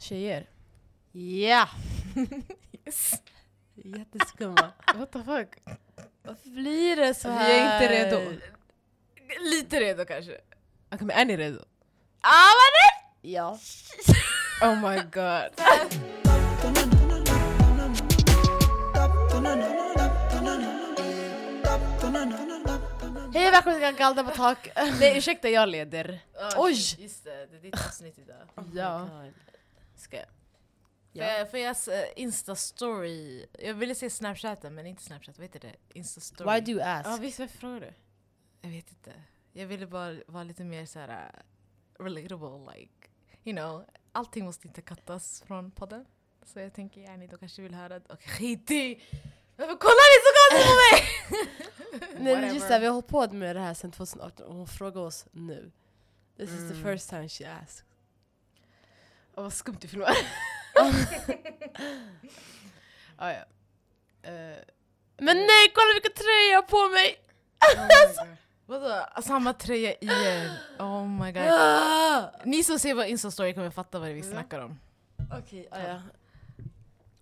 Tjejer. Ja! Yes. Jätteskumma. What the fuck? Varför blir det så Vi här? är inte redo. Lite redo kanske. Okej men är ni redo? Ah, vad Ja. Oh my god. Hej och välkommen till Galda på tak. Nej ursäkta jag leder. Ah, Oj! Just det, det är ditt avsnitt idag. Ja. Ska jag? Ja. Får jag, får jag eh, Insta-story? Jag ville säga Snapchaten men inte Snapchat, vad heter det? Insta-story. Why do you ask? Ja visst varför frågar du? Jag vet inte. Jag ville bara vara lite mer så här uh, relatable, like, you know. Allting måste inte kattas från podden. Så jag tänker, ja, ni då kanske vill höra... Okej, skit i! Varför kollar ni så konstigt på mig? Nej men just det, vi har hållit på med det här sedan 2018 och hon frågar oss nu. This is the Mm. first time she asked. Åh vad skumt du filmar. ah, ja. Eh, Men nej, kolla vilken tröja jag har på mig! Vadå? Samma tröja igen? Oh my god. Ni som ser vår Insta-story kommer fatta vad vi snackar om. Okej, ah, ja.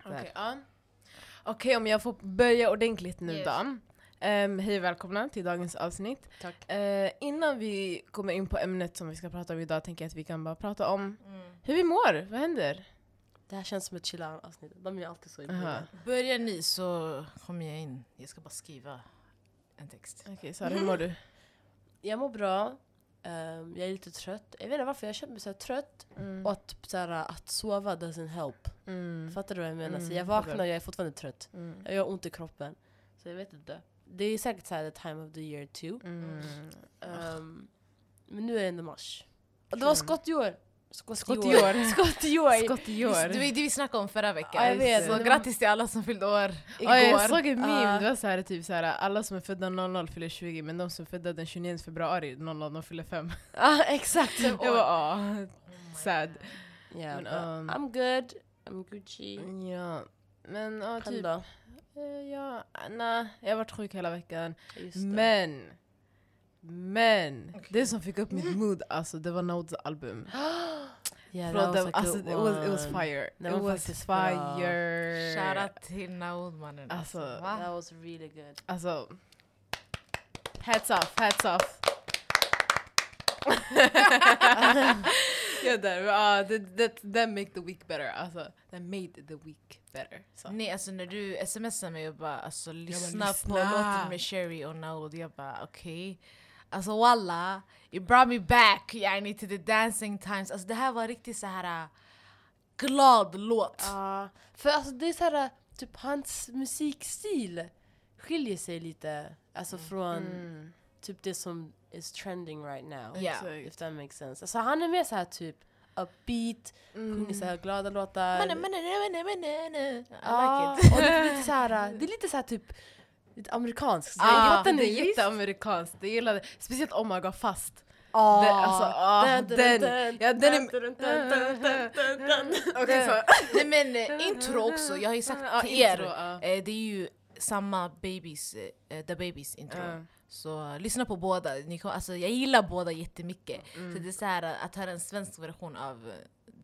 Okej, ja. Okej, om jag får börja ordentligt nu Yes. då. Um, hej och välkomna till dagens avsnitt. Tack. Eh, innan vi kommer in på ämnet som vi ska prata om idag tänker jag att vi kan bara prata om hur vi mår. Vad händer? Det här känns som ett chilla avsnitt. De är alltid så i början. Börjar ni så kommer jag in. Jag ska bara skriva en text. Okej Sara, hur mår du? Jag mår bra. Ehm, jag är lite trött. Jag vet inte varför jag känner mig så här trött. Mm. Och att, så här, att sova doesn't help. Mm. Fattar du vad jag menar? Mm, så jag vaknar och jag är fortfarande trött. Mm. Jag har ont i kroppen. Så jag vet inte. Det är säkert så här the time of the year too. Mm. Ehm, men nu är det ändå mars. Och det var skottjord! Skottjord! Skottjord. Skottjord! Skott i Just, år. det var det vi snackade om förra veckan. Ja, jag vet. Så grattis till alla som fyllde år igår. Ja, jag såg en meme, Ja. det var så här, typ så här, alla som är födda 00 fyller 20 men de som är födda den 29 februari 00 de fyller 5. Ja, exakt! Jag bara ah, Oh sad. Yeah, Men, um, I'm good. I'm Gucci. Ja, men ja, typ. då? eh, Ja, nej, jag har varit sjuk hela veckan. Men, men, det som fick upp mitt mood alltså det var Nodes album. Yeah, Från that was dem- a alltså, good it, was, it was fire. Den it was faktiskt bra. fire. Shoutout till Naud mannen. Alltså, va? That was really good. Alltså, hats off, hats off. ja, där, ja, that, that, that make the week better. Alltså, that made the week better. Så. Nej alltså när du smsade mig och bara alltså, lyssna, lyssna. på låten med Sherry och Naud, jag bara okej. Alltså walla, you brought me back yani to the dancing times. Alltså det här var riktigt så här glad låt. Ja, för alltså det är så här, typ hans musikstil skiljer sig lite alltså från Mm. Typ det som is trending right now. Exakt. If that makes sense. Alltså han är mer så här typ upbeat, sjunger så här glada låtar. Men, men, men, I like it. och det är lite så här, det är lite så här typ lite amerikanskt. Ah, det är jätteamerikanskt, jag gillade Speciellt om man går fast. Ah, Det- alltså, ah, den- ja, den är-. Okej, så. Nej men eh, intro också, jag har ju sagt till er, eh, det är ju samma Babies, eh, The Babies intro. Ja. Så eh, lyssna på båda, Ni kom, alltså, jag gillar båda jättemycket. Mm. Så det är så här, eh, att höra en svensk version av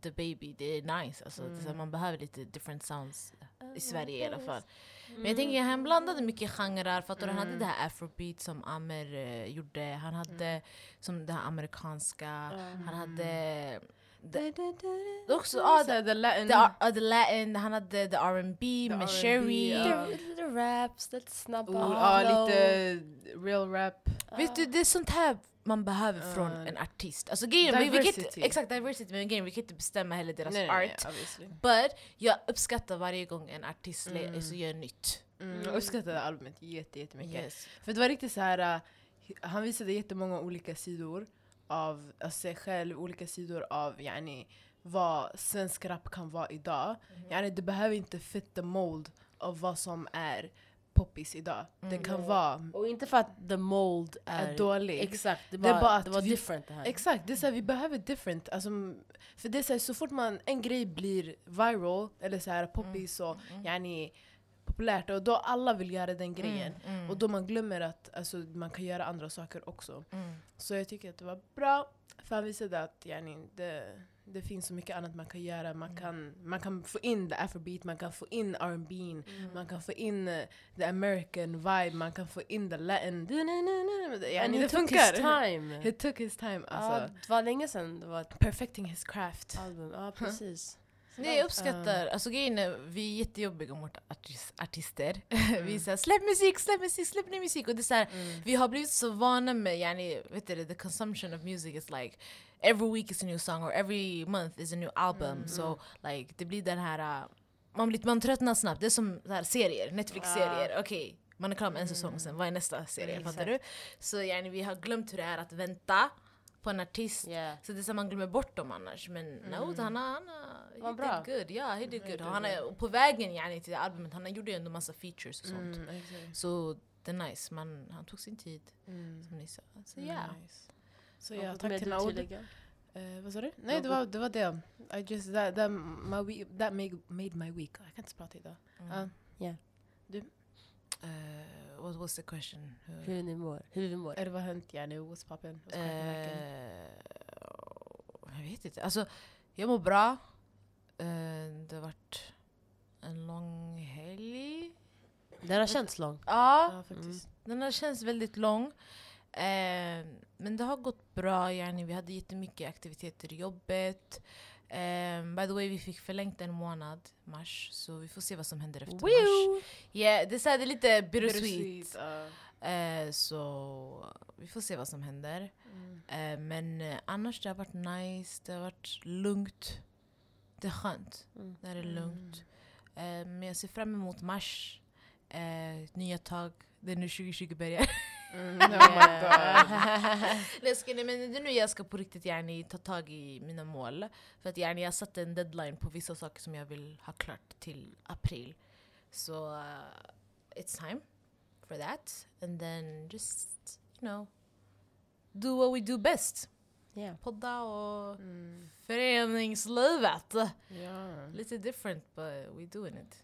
The Baby, det är nice. Alltså, det är så här, man behöver lite different sounds i Sverige i alla fall. Men jag tänker han blandade mycket genrer, för att han hade det här afrobeat som Amer gjorde, han hade som det här amerikanska, han hade det, det också, Så här, the Latin... the, uh, the Latin, han hade the R&B med R&B, Sherry. ja. Lite, raps, lite snabba. Oh, flow. lite real rap. Vet du, det är sånt här man behöver från Ja. en artist. Alltså grejen, vi, vi kan inte, Diversity. exakt diversity, men grejen, vi kan inte bestämma heller deras Nej, nej, nej, art. obviously. But jag uppskattar varje gång en artist mm. Mm. så gör nytt. Mm, jag uppskattade albumet jätte, jättemycket. Yes. För det var riktigt så här. äh, han visade jättemånga olika sidor av alltså, sig själv, olika sidor av yani, vad svensk rap kan vara idag. Yani, det behöver inte fit the mold av vad som är poppis idag. Den kan Mm. vara Och inte för att the mold är, är dålig. Exakt, det, Det är var, bara att det var vi- different det här. Exakt, det är så här, vi behöver different. Alltså, för det är så, här, så fort man, en grej blir viral, eller så här poppis och yani, populärt, och då alla vill göra den grejen. Mm, Och då man glömmer att alltså, man kan göra andra saker också. mm. Så jag tycker att det var bra, för han visade att yani, det, det finns så mycket annat man kan göra. Man, Mm. kan, man kan få in the afrobeat, man kan få in R&B, Mm. man kan få in eh, the American vibe, man kan få in the latin. And det funkar. his time. He took his time. Alltså, Ja, det var länge sedan det var perfecting his craft. album. Ja, precis. Nej, jag uppskattar, alltså grejen är, vi är jättejobbiga mot artis, artister. vi säger släpp musik, släpp musik, släpp ny musik. Och det är så här, Mm. vi har blivit så vana med, yani, vet du, the consumption of music is like every week is a new song or every month is a new album. So like det blir den här, uh, man, blir, man tröttnar snabbt. Det är som så här, serier, Netflix-serier. Okej, man är klar med en säsong sen, vad är nästa serie? Mm, Fattar du? Så yani, vi har glömt hur det är att vänta på en artist. Yeah. Så det är så man glömmer bort dem annars. Men mm. no, han har, han har, Var he bra. did good. Ja, he did good. Och han är, på vägen yani, till albumet, han gjorde ju ändå massa features och sånt. Mm. Så det är nice, man, han tog sin tid Mm. som ni sa. Så ja. Nice. Så ja, tack till du Naud. tillägga? Eh, vad sa du? Nej, det var det. Var det. I just, that, that, my week, that made, made my week. Jag kan inte prata idag. Mm. Ja. Uh, what was the question? Hur- Hur ni mår? Hur vi mår? Är det vad har hänt? Ja, nu, what's poppin'? What's? Eh, jag vet inte. Alltså, jag mår bra. Eh, det har varit en lång helg. Den har känts lång. Ja, Ja, faktiskt. den har känts väldigt lång. Eh, men det har gått bra. Yani, vi hade jättemycket aktiviteter i jobbet. Eh, by the way, vi fick förlängt en månad, mars. Så vi får se vad som händer efter mars. Woo! Yeah, det, är så här, det är lite bittersweet. Ja. Eh, så vi får se vad som händer. Mm. Eh, men eh, annars det har varit nice, det har varit lugnt. Det är skönt Mm. när det är lugnt. Eh, men jag ser fram emot mars. Nya tag. Det är nu 2020 börjar. Mm, oh. Nej, nej, men det är nu jag ska på riktigt yani, ta tag i mina mål. För att yani, jag satte en deadline på vissa saker som jag vill ha klart till april. Så uh, it's time for that. And then just, you know, do what we do best. Yeah. Podda och Mm. föreningslivet. Ja. Lite different but we doing it.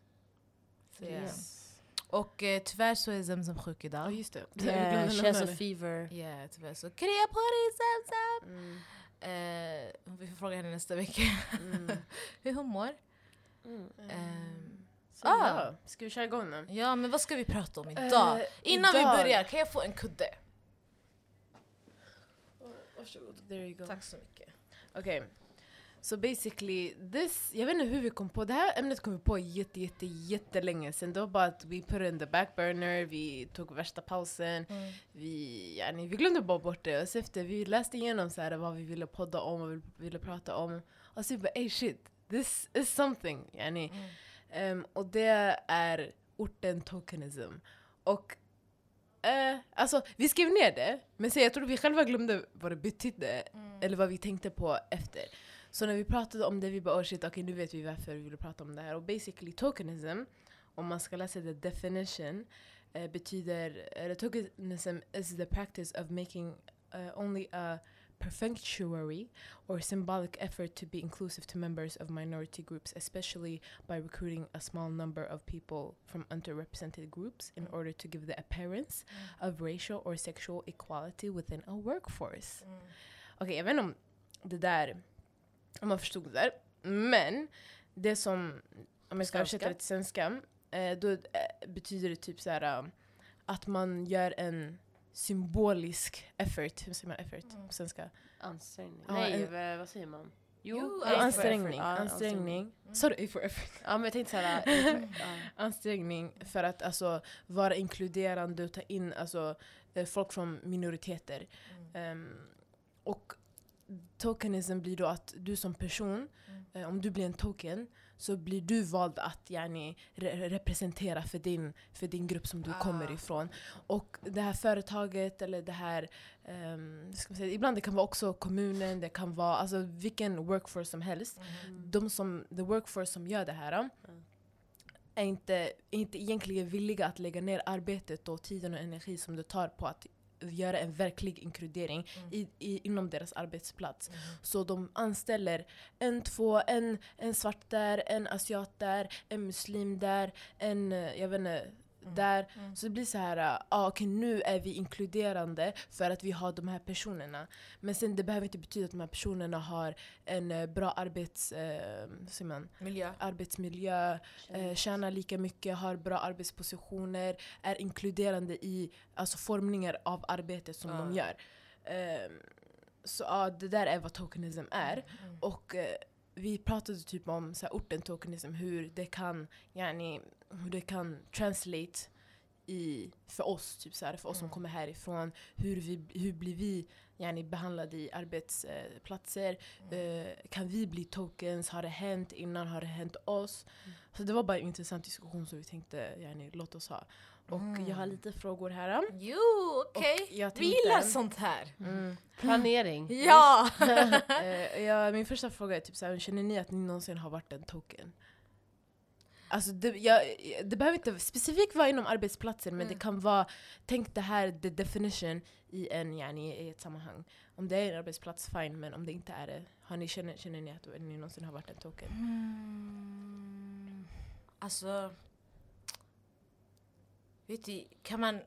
Ja. Yes. Och eh, tyvärr så är Zemzem sjuk Ja, idag. just det. Yeah, glömde she has a fever. Ja, tyvärr så krya på dig Zemzem! Mm. Eh, vi får fråga henne nästa vecka Mm. hur hon mår. Mm. Ehm, Så, Ah. ja. Ska vi köra igång nu? ja, men vad ska vi prata om idag? Eh, Innan idag- vi börjar, kan jag få en kudde? Varsågod. There you go. Tack så mycket. Okej. Så basically, this, jag vet inte hur vi kom på, det här ämnet kom vi på jätte, jätte, jättelänge sen. Det var bara att vi put it in the back burner, vi tog värsta pausen, vi, yani, vi glömde bara bort det. Och så efter vi läste igenom så här, vad vi ville podda om, vad vi ville prata om. Och så vi bara ey shit, this is something. Yani. Mm. Ehm, och det är orten tokenism. Och eh, alltså, vi skrev ner det, men så jag tror vi själva glömde vad det betydde, Mm. eller vad vi tänkte på efter. Så när vi pratade om det, vi bara oh shit, okej nu vet vi varför vi ville prata om det här. Och basically tokenism, om man ska läsa the definition, eh, betyder, uh, tokenism is the practice of making uh, only a perfunctory or symbolic effort to be inclusive to members of minority groups, especially by recruiting a small number of people from underrepresented groups in Mm. order to give the appearance of racial or sexual equality within a workforce. Mm. Okej, jag vet inte om det där, om man förstod det där. Men det som, om jag ska översätta det till svenska, eh, då eh, betyder det typ så här eh, att man gör en symbolisk effort. Hur säger man effort Mm. på svenska? Ansträngning. Ja, Nej, en- vad- säger man? Jo, Ja, ansträngning. ansträngning. Sa du A for effort? Ja, men jag tänkte såhär... Ansträngning för att alltså, vara inkluderande och ta in alltså, folk från minoriteter. Mm. Ehm, och tokenism blir då att du som person, Mm. eh, om du blir en token, så blir du vald att yani, re representera för din, för din grupp som du Ah. kommer ifrån. Och det här företaget, eller det här, ehm, ska man säga, ibland det kan vara också kommunen, det kan vara alltså, vilken workforce som helst. Mm. De som, the workforce som gör det här Mm. är inte, inte egentligen villiga att lägga ner arbetet och tiden och energi som det tar på att göra en verklig inkludering Mm. i, i, inom deras arbetsplats. Mm. Så de anställer en, två, en, en svart där, en asiat där, en muslim där, en, eh, jag vet inte, Där, Mm. så det blir så här, ah, okej nu är vi inkluderande för att vi har de här personerna. Men sen det behöver inte betyda att de här personerna har en eh, bra arbets, eh, man, Miljö. arbetsmiljö, eh, tjänar lika mycket, har bra arbetspositioner, är inkluderande i alltså, formningar av arbetet som de Ja. gör. Ehm, så ja, det där är vad tokenism är. Mm. Och eh, vi pratade typ om så här, orten tokenism, hur det kan, yani, hur det kan translate i, för oss, typ så här, för oss som Mm. kommer härifrån. Hur, vi, hur blir vi yani, behandlade i arbetsplatser? Mm. Eh, kan vi bli tokens? Har det hänt innan? Har det hänt oss? Mm. Så det var bara en intressant diskussion som vi tänkte yani, låt oss ha. Och jag har Mm. lite frågor här. Jo, okej. Jag Vi gillar sånt här. Mm. Planering. Ja! Eh, ja, min första fråga är typ såhär, känner ni att ni någonsin har varit en token? Alltså det, jag, det behöver inte specifikt vara inom arbetsplatser men Mm. det kan vara, tänk det här the definition i, en, yani, i ett sammanhang. Om det är en arbetsplats, fine, men om det inte är det, har ni, känner, känner ni att ni någonsin har varit en token? Mm, alltså... Vet du, kan man...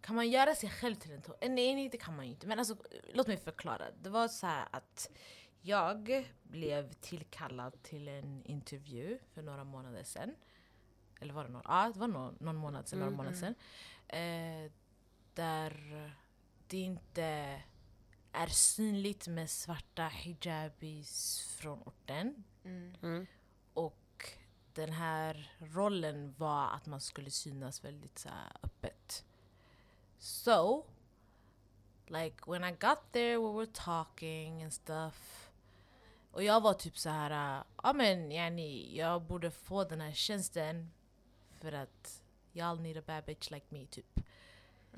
Kan man göra sig själv till en token? Nej, nej, det kan man ju inte. Men alltså, låt mig förklara. Det var så här att jag blev tillkallad till en intervju för några månader sedan. Eller var det någon? Ja, det var någon, någon månad sedan. Några Mm, månader sedan. Eh, där det inte är synligt med svarta hijabis från orten. Mm. Och den här rollen var att man skulle synas väldigt så öppet. So, like when I got there we were talking and stuff. Och jag var typ så här, ja men yani, jag borde få den här tjänsten för att y'all need a bad bitch like me typ.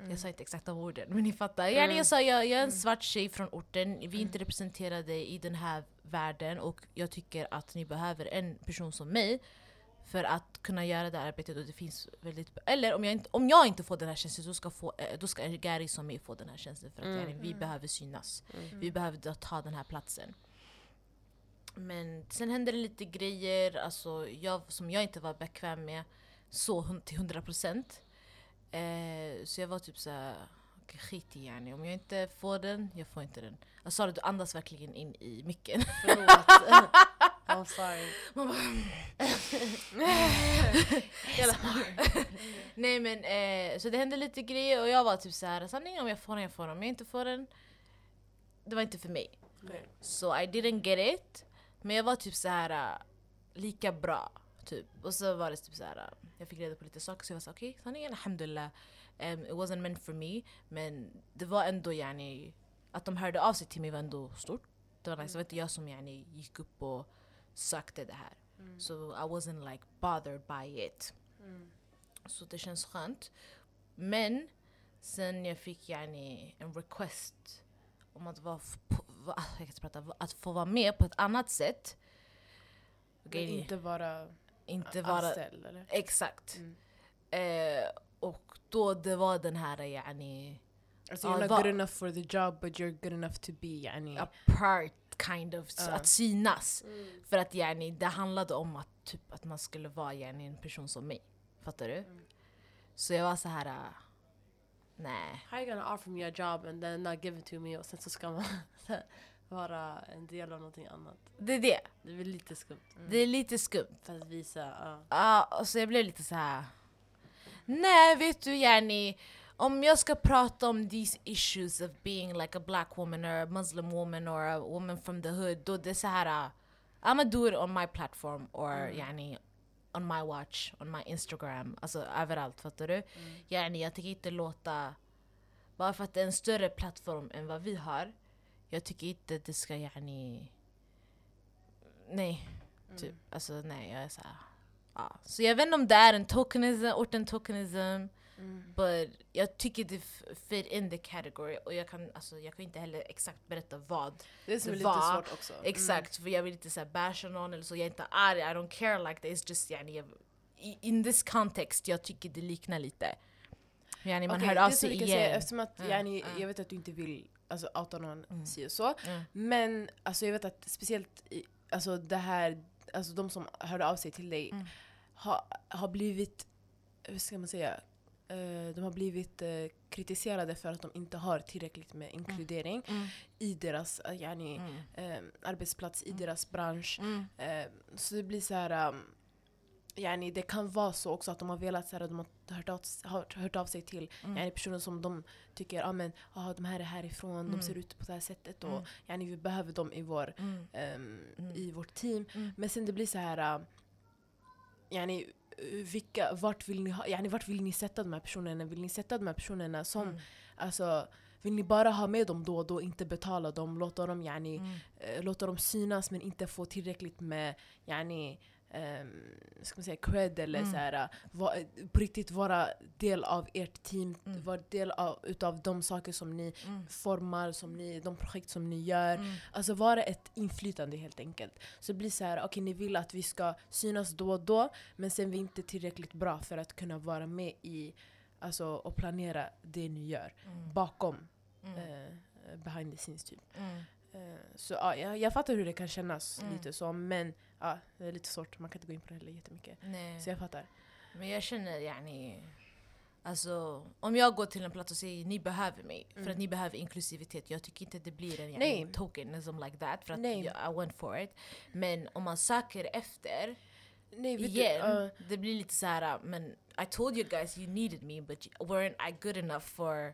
Jag sa inte exakta orden men ni fattar. Yani, jag sa jag, jag är en svart tjej från orten, vi är inte representerade i den här världen och jag tycker att ni behöver en person som mig för att kunna göra det arbetet och det finns väldigt Eller om jag inte, om jag inte får den här tjänsten då ska, få, eh, då ska Gary som mig få den här tjänsten för att Mm. yani, vi behöver synas. Vi behöver ta den här platsen. Men sen hände det lite grejer alltså, jag, som jag inte var bekväm med så till 100%. Eh, så jag var typ såhär, okay, skit i yani. Om jag inte får den, jag får inte den. Jag sa det, du andas verkligen in i micken. I'm sorry. Man bara, Nej men, eh, så det hände lite grejer och jag var typ såhär, sanningen om jag får den, jag får den. Om jag inte får den, det var inte för mig. Så I didn't get it. Men jag var typ så här äh, lika bra. Typ. Och så var det typ så här, äh, jag fick reda på lite saker så jag var så okej, sanningen alhamdulillah. Um, it wasn't meant for me. Men det var ändå yani, att de hörde av sig till mig var ändå stort. Det var nice. Det var inte jag som yani, gick upp och sökte det här. Så I wasn't like bothered by it. Så det känns skönt. Men sen jag fick yani, en request om att, vara jag prata, att få vara med på ett annat sätt. Okej, inte vara inte vara... anställd eller? Exakt. Mm. Eh, och då det var den här yani, Alltså you're not good enough for the job but you're good enough to be yani... a part kind of, Ja. att synas. För att yani, det handlade om att, typ, att man skulle vara yani, en person som mig. Fattar du? Så jag var så här. äh, nej. How are you gonna offer me a job and then not give it to me och sen så ska man vara en del av någonting annat? Det är det. Det är väl lite skumt. Det är lite skumt. För att visa, ja. Ja, och så jag blev lite så här. Nej, vet du Jenny, om jag ska prata om these issues of being like a black woman or a muslim woman or a woman from the hood, då det är så här. uh, I'ma do it on my platform or yani on my watch, on my Instagram, alltså överallt, fattar du? Yani, jag tycker inte låta, bara för att det är en större plattform än vad vi har, jag tycker inte det ska yani, nej, typ, alltså nej, jag är så här. Ja. Så jag vet inte om det är en tokenism, orten tokenism, but jag tycker det fit in the category och jag kan, alltså, jag kan inte heller exakt berätta vad. Det är som är det lite var- svårt också. Exakt, för jag vill inte säga basha någon eller så, jag är inte arg, I don't care like that, it's just yani, jag, in this context, jag tycker det liknar lite. Yani, man Okej, hör av sig igen. Säga, eftersom att, Mm, yani, mm. jag vet att du inte vill alltså, outa någon Mm. si och så. Mm. Men alltså, jag vet att speciellt i, alltså, det här, alltså, de som hörde av sig till dig Mm. har, har blivit hur ska man säga, de har blivit eh, kritiserade för att de inte har tillräckligt med inkludering Mm. i deras eh, yani, Mm. eh, arbetsplats, i Mm. deras bransch. Mm. Eh, så det blir så här... Um, yani, det kan vara så också att de har velat så här, de har hört av, har hört av sig till Mm. yani, personer som de tycker ah, men, ah, de här är härifrån, Mm. de ser ut på det här sättet och Mm. yani, vi behöver dem i, vår, Mm. Mm. i vårt team. Mm. Men sen det blir så här... Uh, yani, vilka, vart, vill ni ha, yani, vart vill ni sätta de här personerna? Vill ni sätta de här personerna som Mm. Alltså, vill ni bara ha med dem då och då, inte betala dem, låta dem, yani, Mm. eh, låta dem synas men inte få tillräckligt med yani, um, ska man säga, cred eller Mm. så här, va, på riktigt vara del av ert team, Mm. vara del av utav de saker som ni Mm. formar, som ni, de projekt som ni gör. Mm. Alltså vara ett inflytande helt enkelt. Så det blir så här, okej ni vill att vi ska synas då och då men sen vi är inte tillräckligt bra för att kunna vara med i alltså, och planera det ni gör Mm. bakom Mm. eh, behind the scenes typ. Mm. Eh, så ja, jag, jag fattar hur det kan kännas Mm. lite så men ja, det är lite svårt, man kan inte gå in på det heller jättemycket. Nej. Så jag fattar. Men jag känner yani, alltså om jag går till en plats och säger ni behöver mig, för Mm. att ni behöver inklusivitet. Jag tycker inte det blir en yani, tokenism like that, för att Nej. jag, I went for it. Men om man söker efter Nej, igen, Du, uh, det blir lite så här, men I told you guys you needed me but weren't I good enough for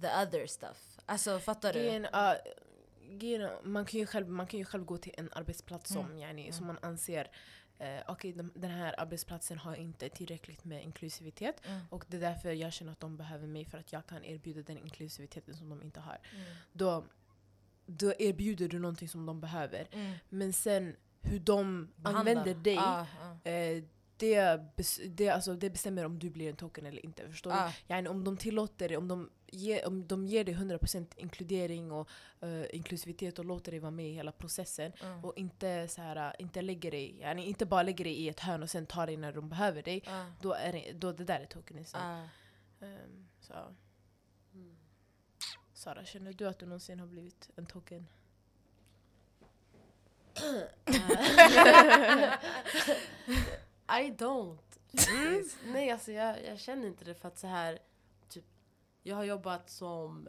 the other stuff? Alltså fattar du? grejen, uh, man, kan ju själv, man kan ju själv gå till en arbetsplats som, Mm. yani, Mm. som man anser eh, okej den, den här arbetsplatsen har inte tillräckligt med inklusivitet Mm. och det är därför jag känner att de behöver mig för att jag kan erbjuda den inklusiviteten som de inte har. Mm. Då, då erbjuder du någonting som de behöver. Mm. Men sen hur de Behandla. använder dig Ah, ah. Eh, det, det, alltså, det bestämmer om du blir en token eller inte. Förstår du? Ah. Yani, om de tillåter dig, om de, ger, om de ger dig 100% inkludering och eh, inklusivitet och låter dig vara med i hela processen Mm. och inte, så här, inte, lägger dig, yani, inte bara lägger dig i ett hörn och sen tar dig när de behöver dig, Ah. då är det, då det där är tokenism. Ah. Ehm, så. Sara, känner du att du någonsin har blivit en token? I don't. faktiskt. Nej, alltså jag, jag känner inte det för att så här, typ, jag har jobbat som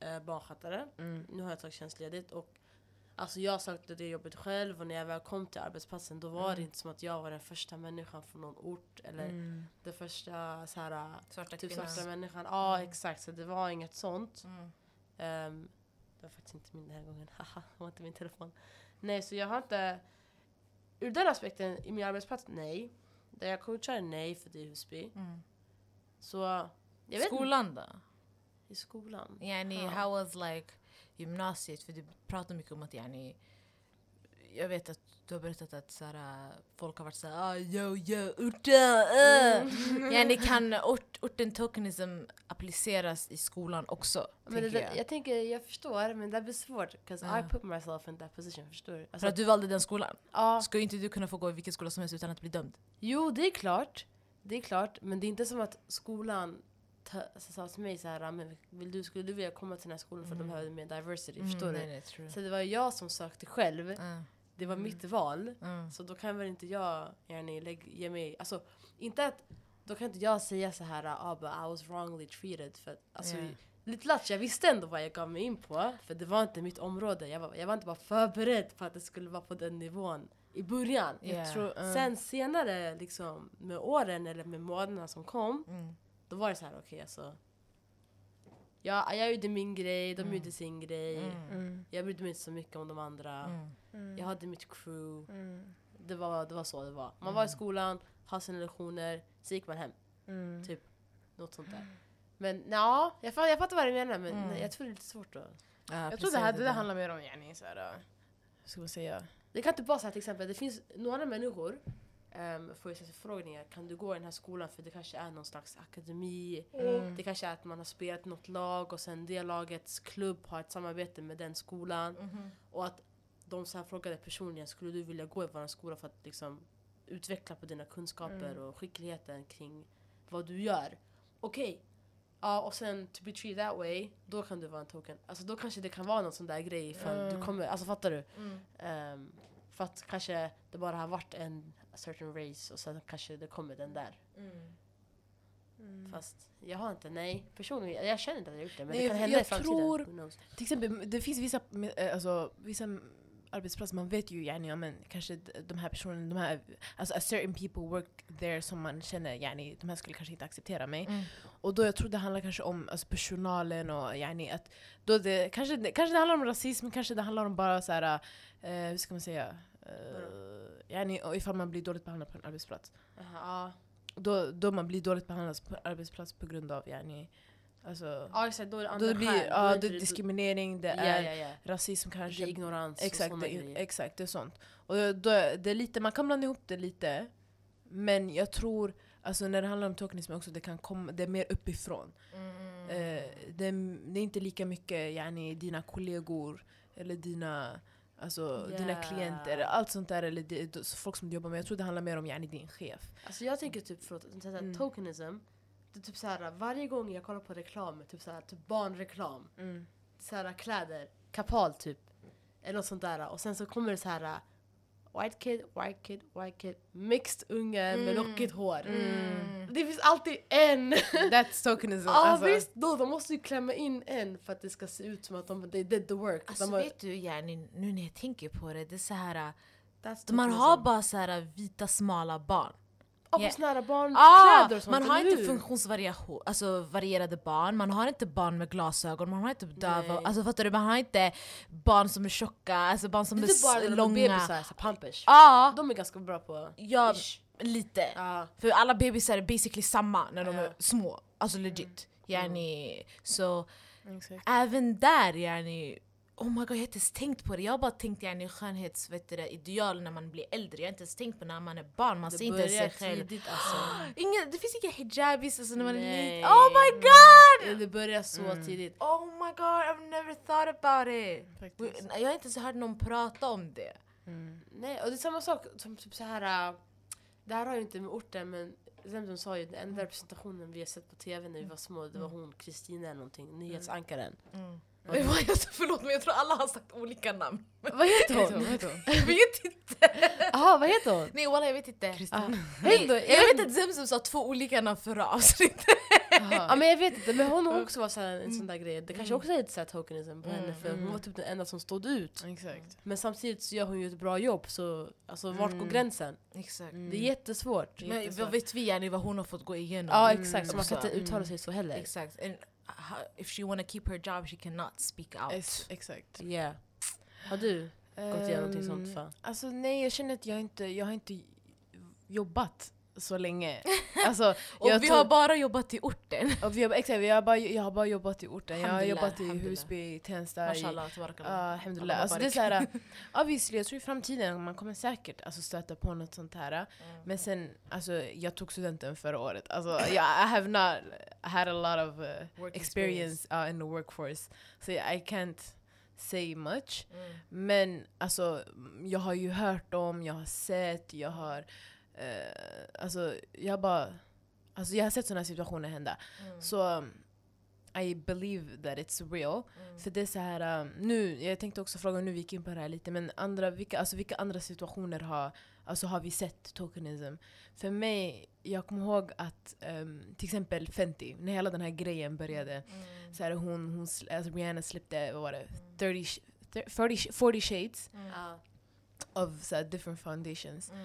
eh, barnskötare. Mm. Nu har jag tagit tjänstledigt och alltså jag sökte det jobbet själv och när jag väl kom till arbetsplatsen då var det Mm. inte som att jag var den första människan från någon ort eller Mm. den första så här, Svarta typ kvinnan. svarta människan. Ja Mm. exakt, så det var inget sånt. Mm. Ehm, det var faktiskt inte min den här gången. Haha, det var inte min telefon. Nej, så jag har inte... Ur den aspekten, i min arbetsplats, nej. Där jag coachar, nej, för det är Husby. Mm. Så, jag vet Skolan då? I skolan? Yani, Ja. how was like gymnasiet? För du pratar mycket om att yani, jag vet att du har berättat att såhär, folk har varit såhär ah, yo yo orten, uh. yani, kan ort, tokenism appliceras i skolan också? Men det, jag. jag tänker, jag förstår, men det blir svårt. Because Ja. I put myself in that position, förstår du? För Alltså, att du valde den skolan? ja, Ska inte du kunna få gå i vilken skola som helst utan att bli dömd? jo, det är klart. Det är klart, men det är inte som att skolan ta, alltså, sa till mig så här, "Ah, men vill du, skulle du vilja komma till den här skolan för att de Mm. behöver mer diversity? Förstår nej, du? nej. Så det var jag som sökte själv. Uh, Det var Mm. mitt val. uh. Så då kan väl inte jag yani, lägg, ge mig... Alltså, inte att... Då kan inte jag säga så här ah, but I was wrongly treated. För att, alltså, Yeah. Lite latch, jag visste ändå vad jag gav mig in på. För det var inte mitt område. Jag var, jag var inte bara förberedd på att det skulle vara på den nivån i början. Yeah. Tror, eh, Sen senare, liksom, med åren eller med månaderna som kom, Mm. då var det så här, okej alltså. Ja, jag gjorde min grej, de Mm. gjorde sin grej. Mm. mm, Jag brydde mig inte så mycket om de andra. Mm. Jag hade mitt crew. mm, Det var, det var så det var. Man Mm. var i skolan, hade sina lektioner, så gick man hem. mm. Typ. Något sånt där. Men ja, jag, fatt, jag fattar vad du menar men Mm. jag tror det är lite svårt då. Ja, Jag tror det här det där handlar mer om yani, så här, ska man säga? Det kan inte vara så här till exempel, det finns några människor um, får sig förfrågningar, kan du gå i den här skolan för det kanske är någon slags akademi. Mm. Det kanske är att man har spelat något lag och sen det lagets klubb har ett samarbete med den skolan. Mhm. Och att de så här frågade personligen, skulle du vilja gå i vår skola för att liksom utveckla på dina kunskaper Mm. och skickligheten kring vad du gör? Okej. Ja, och sen to be treated that way, då kan du vara en token. Alltså då kanske det kan vara någon sån där grej ifall du Mm. kommer, alltså fattar du? Mm. För att kanske det bara har varit en certain race och sen kanske det kommer den där. Mm. Fast jag har inte, nej. Personligen, jag känner inte att jag har gjort det. Men Nej, det kan hända jag i framtiden. tror-? Till exempel, det finns vissa, eh, alltså, vissa arbetsplatser, man vet ju yani, ja, men, kanske de här personerna, de här, alltså a certain people work there som man känner, yani, de här skulle kanske inte acceptera mig. Mm. Och då jag tror det handlar kanske om alltså, personalen och yani, att då det, kanske, det- kanske det handlar om rasism, kanske det handlar om bara så här, eh, hur ska man säga, uh, yani, ifall man blir dåligt behandlad på en arbetsplats. Aha, Då, då man blir dåligt behandlad på en arbetsplats på grund av yani, alltså, ja. exakt, då är det då andra det blir skäl. Då ja, det är diskriminering, det är ja, ja. rasism Det kanske. är ignorans Exakt, och det, exakt, det är sånt. Och då, det är lite, man kan blanda ihop det lite, men jag tror Alltså när det handlar om tokenism också, det, kan komma, det är mer uppifrån. Mm. Eh, det, är, det är inte lika mycket yani, dina kollegor eller dina, alltså, dina Yeah. klienter, allt sånt där, eller det, folk som du jobbar med. Jag tror det handlar mer om yani, din chef. Alltså jag tänker typ, förlåt, så här, Mm. tokenism. Det typ såhär, varje gång jag kollar på reklam, typ såhär, typ barnreklam. Såhär kläder, kapal typ. Eller något sånt där. Och sen så kommer det så här. White kid, white kid, white kid. Mixed unge med Mm. lockigt hår. Mm. Det finns alltid en! That's tokenism. Ja alltså. visst, då, de måste ju klämma in en för att det ska se ut som att de they did the work. Alltså de vet du yani, nu när jag tänker på det, det är så här. That's Man tokenism. har bara så här vita smala barn. Ja, Yeah. på här barnkläder Ah, och sånt, man har inte hur? funktionsvariation, alltså varierade barn, man har inte barn med glasögon, man har inte döva, Nej. alltså fattar du? Man har inte barn som är tjocka, alltså barn som Det är, är typ bara långa. bebisar, så pampers. Ja, De är ganska bra på... ja Ish. lite. Ja. För alla bebisar är basically samma när de Ja. är små, alltså legit. Yani, så Exakt. även där yani, oh my god jag har inte ens tänkt på det. Jag har bara tänkt yani, skönhetsideal när man blir äldre. Jag har inte ens tänkt på när man är barn, man Det ser inte ens sig själv. tidigt alltså. Ingen, det finns inga hijabis alltså när man är Nej. liten. Oh my god! Det börjar så tidigt. Oh my god, I've never thought about it. Faktiskt. Jag har inte ens hört någon prata om det. Mm. Nej, och det är samma sak som typ så här. äh, Det här har ju inte med orten men Zemzem sa ju den enda representationen vi har sett på tv när vi var små det var hon Kristina eller någonting, nyhetsankaren. Mm. Förlåt men jag tror alla har sagt olika namn. Vad heter Vad hon? heter hon? Jag vet inte. Jaha, vad heter hon? Nej walla jag vet inte. Kristina. Nej, Ändå, jag vet att Zemzem sa två olika namn förra avsnittet. Ja men jag vet inte, men hon har också varit en sån där grej. Det kanske också är lite tokenism på henne för hon var typ den enda som stod ut. Exakt. Men samtidigt så gör hon ju ett bra jobb så alltså vart går Mm. gränsen? Exakt. Det är jättesvårt. Men vad vet vi yani vad hon har fått gå igenom? Ja Mm. exakt, så man kan inte uttala sig så heller. Exakt. How, if she wanna keep her job she cannot speak out. Ex- Exakt. Yeah. Har du gått igenom någonting sånt? Ehm, Fan? Alltså nej, jag känner att jag inte, jag har inte jobbat så länge. Alltså, Och jag vi tror- har bara jobbat i orten. och vi har, exakt, vi har bara, jag har bara jobbat i orten. Jag har jobbat i. Husby, Tensta. Mashallah, tabarakallah. Allah Alltså det är barik. såhär, obviously, jag tror i framtiden man kommer säkert alltså, stöta på något sånt här. Mm. Men sen, alltså, jag tog studenten förra året. Alltså, yeah, I have not had a lot of uh, Work experience uh, in the workforce. So yeah, I can't say much. Mm. Men alltså, jag har ju hört om, jag har sett, jag har... eh, alltså, jag har bara... Alltså, jag har sett sådana situationer hända. Mm. Så um, I believe that it's real. Mm. För det är så här, um, nu, jag tänkte också fråga, nu vi gick in på det här lite, men andra, vilka, alltså, vilka andra situationer har, alltså, har vi sett tokenism? För mig, jag kommer ihåg att um, till exempel Fenty, när hela den här grejen började, Mm. så här, hon, hon, alltså, Rihanna släppte, vad var det, 30, sh- 30, 40, 40 shades Mm. Of så här, different foundations. Mm.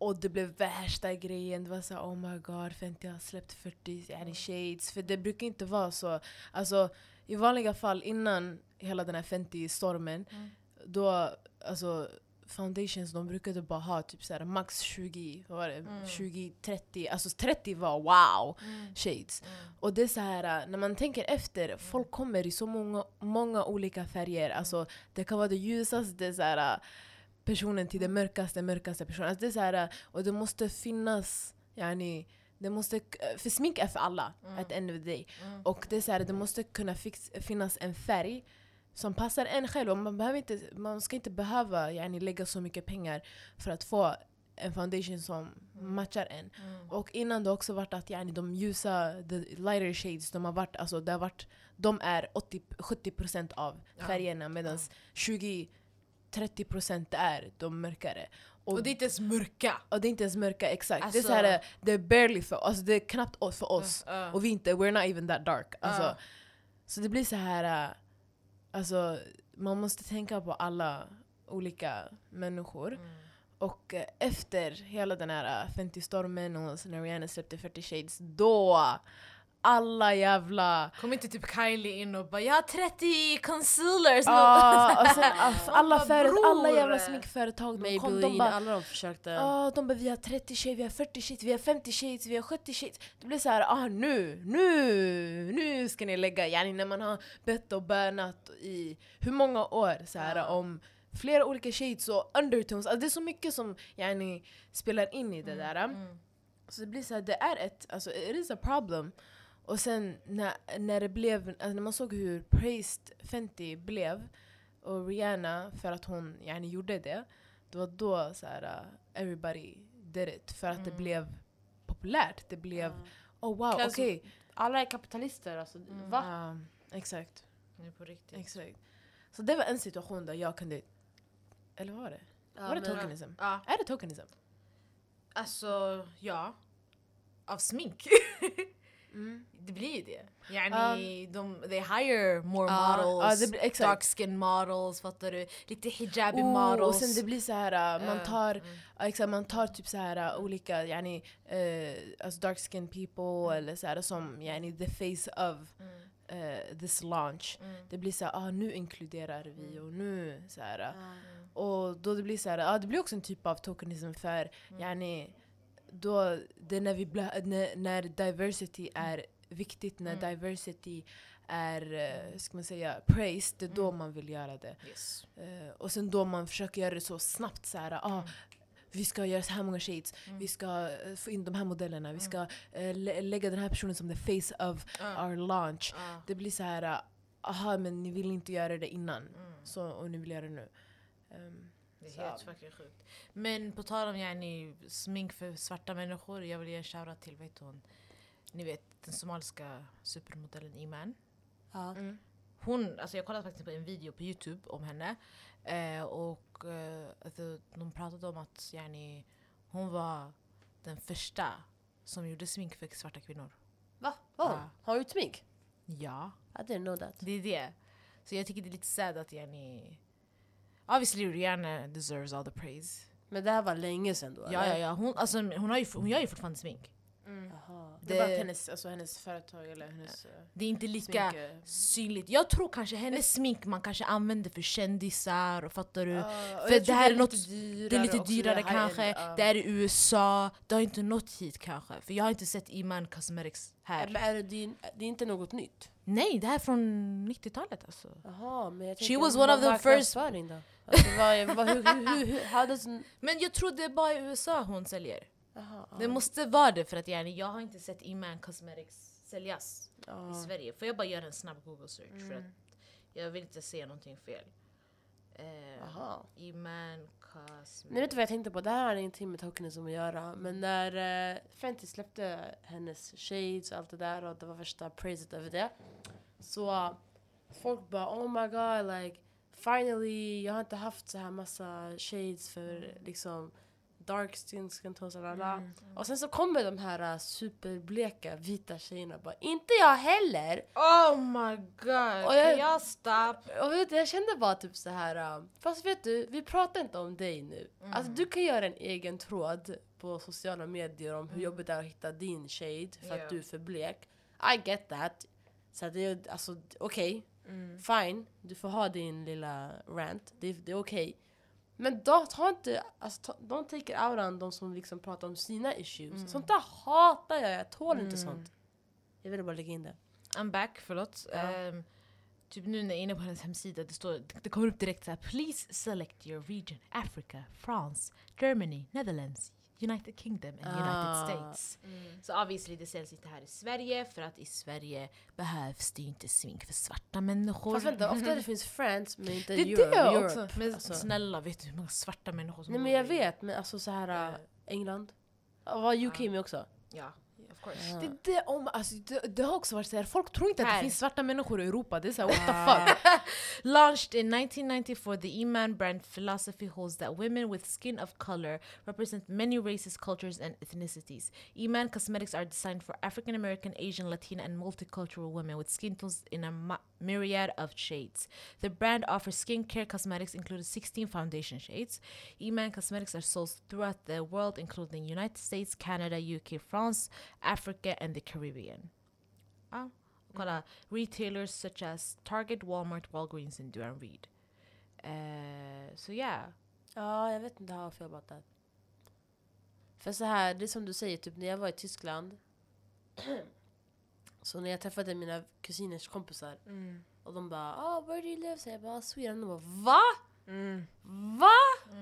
Och det blev värsta grejen. Det var så här, oh my god, Fenty har släppt 40 yani, shades. För det brukar inte vara så. Alltså, I vanliga fall innan hela den här Fenty-stormen, Mm. då, alltså foundations de brukade bara ha typ så här, max 20, vad var det? Mm. 20, 30. Alltså 30 var wow Mm. shades. Mm. Och det är så här, när man tänker efter, folk kommer i så många, många olika färger. Alltså, det kan vara det ljusaste så här, personen till den mörkaste, mörkaste personen. Alltså, det är så här, och det måste finnas, yani, det måste, för smink är för alla, Mm. at the end of the day. Mm. Och det, är så här, det måste kunna fix, finnas en färg som passar en själv. Och man, behöver inte, man ska inte behöva yani, lägga så mycket pengar för att få en foundation som matchar en. Mm. Och innan det också varit att yani, de ljusa, the lighter shades, de har varit, alltså, det har varit, de är 80, 70% av Ja. färgerna medan 20 30% är de mörkare. Och det är inte ens mörka. och det är inte ens mörka, exakt. Alltså- det, är så här, det är barely för alltså det är knappt oss- för oss. Uh, Och vi inte, we're not even that dark. Alltså, Ja. Så det blir så här, äh, alltså man måste tänka på alla olika människor. Mm. Och eh, efter hela den här äh, Fenty-stormen och när Rihanna släppte 30 shades, då alla jävla... Kom inte typ Kylie in och bara jag har 30 concealers nu. Ah, och sen, ah, Man alla, bara, före, alla jävla sminkföretag de kom, de bara alla de försökte. ah, de bara vi har 30 shades, vi har 40 shades, vi har 50 shades, vi har 70 shades. Det blir så här, ah nu, nu, nu ska ni lägga, yani när man har bett och bönat i hur många år så här, Ja. om flera olika shades och undertones. Alltså, det är så mycket som yani, spelar in i det där. Mm. Så det blir så här, det är ett, alltså it is a problem. Och sen när, när det blev, alltså när man såg hur praised Fenty blev och Rihanna för att hon yani, gjorde det, det var då så här, uh, everybody did it. För att det Mm. blev populärt. Det blev, Ja. oh wow, okej. Kanske- Alla är kapitalister alltså. Mm. Va? Um, exakt, Det är på riktigt. exakt. Så det var en situation där jag kunde, eller vad var det? Ja, var det tokenism? Ja, Är det tokenism? alltså ja. Av smink. Mm. det blir ju det. Yani, de, they hire more Ja, models. det blir- dark skin models, fattar du? Lite hijabi Oh, models. och sen det blir så här, uh, man tar mm. Ja, exakt, man tar typ så här uh, olika yani, uh, alltså dark skin people eller så här, som yani, the face of Mm. uh, this launch. Mm. Det blir så här, ah, nu inkluderar vi Mm. och nu så här. uh, Ja. Och då det blir så här, ah, det blir också en typ av tokenism för Mm. yani, då, det är när, vi bla, när, när diversity är viktigt, när Mm. diversity är, uh, ska man säga, praised, det är då Mm. man vill göra det. Yes. Eh, och sen då man försöker göra det så snabbt så här, ah, Mm. vi ska göra så här många shades, Mm. vi ska eh, få in de här modellerna, vi Mm. ska eh, lä- lägga den här personen som the face of Ja. our launch. Ja. Det blir så här, ah, aha men ni vill inte göra det innan, Mm. så, och ni vill göra det nu. Ehm, Det är Så. helt fucking sjukt. Men på tal om yani, smink för svarta människor, jag vill ge en shoutout till, vet hon, ni vet den somaliska supermodellen Iman. Ja. mm. Hon, alltså jag kollade faktiskt på en video på youtube om henne eh, och eh, alltså, de pratade om att yani, hon var den första som gjorde smink för svarta kvinnor. Va? Hon? Ja. Har hon gjort smink? Ja, I didn't know that. det är det. Så jag tycker det är lite sad att yani... Obviously Rihanna deserves all the praise. Men det här var länge sedan då? Ja, ja, eller? ja. Hon, alltså, hon, har ju, hon gör ju fortfarande smink. Det Det- hennes, alltså, hennes företag eller hennes uh, Det är inte lika smink, eh, synligt. Jag tror kanske hennes smink man kanske använder för kändisar, och fattar du? och För det här är något- Det är lite dyrare kanske, ja. det är i USA, det har inte nått hit kanske. För jag har inte sett Iman Cosmetics här. Men är det, det, är inte något nytt? Nej, det här är från 90-talet alltså. Jaha, men jag She was one of the då? Alltså, vad, hur, hur, hur, hur, how does... Men jag tror det är bara i USA hon säljer. Jaha, Det måste vara det för att yani, jag har inte sett Iman Cosmetics säljas Ja. i Sverige. Får jag bara göra en snabb google search för att Mm. jag vill inte se någonting fel. Eh. Iman Cosmetics. Nej, vet du vad jag tänkte på? Det här har ingenting med tokenism att göra. Men när uh, Fenty släppte hennes shades och allt det där och det var värsta praiset över det. Så folk bara oh my god like finally, jag har inte haft så här massa shades för liksom dark skin, skin tones, bla, bla, bla. Mm. Och sen så kommer de här uh, superbleka vita tjejerna bara inte jag heller! Oh my god, Och jag- can y'all stop? Och vet jag kände bara typ så här. uh, fast vet du, vi pratar inte om dig nu. Mm. Alltså du kan göra en egen tråd på sociala medier om hur Mm. jobbigt det är att hitta din shade för Ja. att du är för blek. I get that. Så det är alltså okej, Mm. fine. Du får ha din lilla rant. Det, det är okej. Men då, ta inte, alltså, ta, don't take it out on de som liksom pratar om sina issues. Mm. Sånt där hatar jag, jag tål inte Mm. sånt. Jag ville bara lägga in det. I'm back, förlåt. Ja. Ehm, typ nu när jag är inne på hennes hemsida, det, står, det kommer upp direkt så här. Please select your region, Africa, France, Germany, Netherlands, United Kingdom and United Ah. States. Mm. Så obviously det säljs inte här i Sverige för att i Sverige behövs det ju inte smink för svarta människor. Fast vänta, ofta det finns France men inte Det är Europe. det Europe. också. Men Alltså. snälla, vet du hur många svarta människor som Nej men jag vet, men alltså så här. England. Var UK Ja. med också? Ja. Det, är det, om, alltså, det, det har också varit så här, folk tror inte att det finns svarta människor i Europa. Det är så här, what the fuck? Launched in 1994, the Iman brand philosophy holds that women with skin of color represent many races, cultures, and ethnicities. Iman cosmetics are designed for African American, Asian, Latina, and multicultural women with skin tones in a ma- myriad of shades. The brand offers skincare cosmetics, including 16 foundation shades. Iman cosmetics are sold throughout the world, including United States, Canada, UK, France, Africa, and the Caribbean. Ah, kolla. Retailers such as Target, Walmart, Walgreens, and Duran Reed. Uh, so yeah. Ja, jag vet inte how I feel about that. För så här, det är som du säger, typ när jag var i Tyskland. så när jag träffade mina kusiners kompisar Mm. och de bara oh, where do you live? Så jag bara Sweden. De bara va? Mm. Va?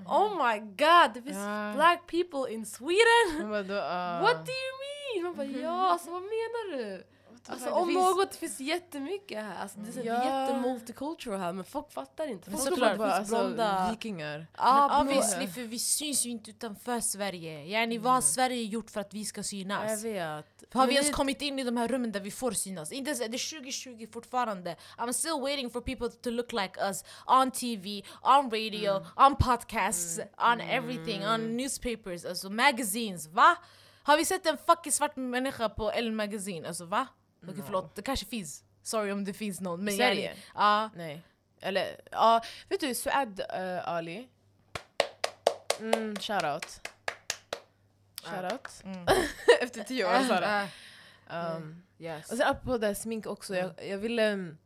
Oh my god, det finns Ja. black people in Sweden? Vadå, ah. What do you mean? Man bara ja, alltså vad menar du? Alltså fuck, om finns- något, det finns jättemycket här. Alltså, det är Ja. jättemulticultural här men folk fattar inte. Folk tror att det finns alltså, blonda... vikingar. Men blå- obviously, för vi syns ju inte utanför Sverige. Yani, Vad har Sverige gjort för att vi ska Jag synas? vet. Har vi ens kommit in i de här rummen där vi får synas? Inte ens, det är 2020 fortfarande. I'm still waiting for people to look like us on TV, on radio, on podcasts, on everything, on newspapers, alltså magazines. Va? Har vi sett en fucking svart människa på Elle Magazine? Alltså va? Okej förlåt, det kanske finns. Sorry om det finns någon. Men Sverige? Ja. Nej. Eller, ja, vet du Suad uh, Ali? Mm, shoutout. Shoutout. Mm. Efter tio år sa det. Ah, Um, yes. och sen apropå det smink också, jag, jag ville... um,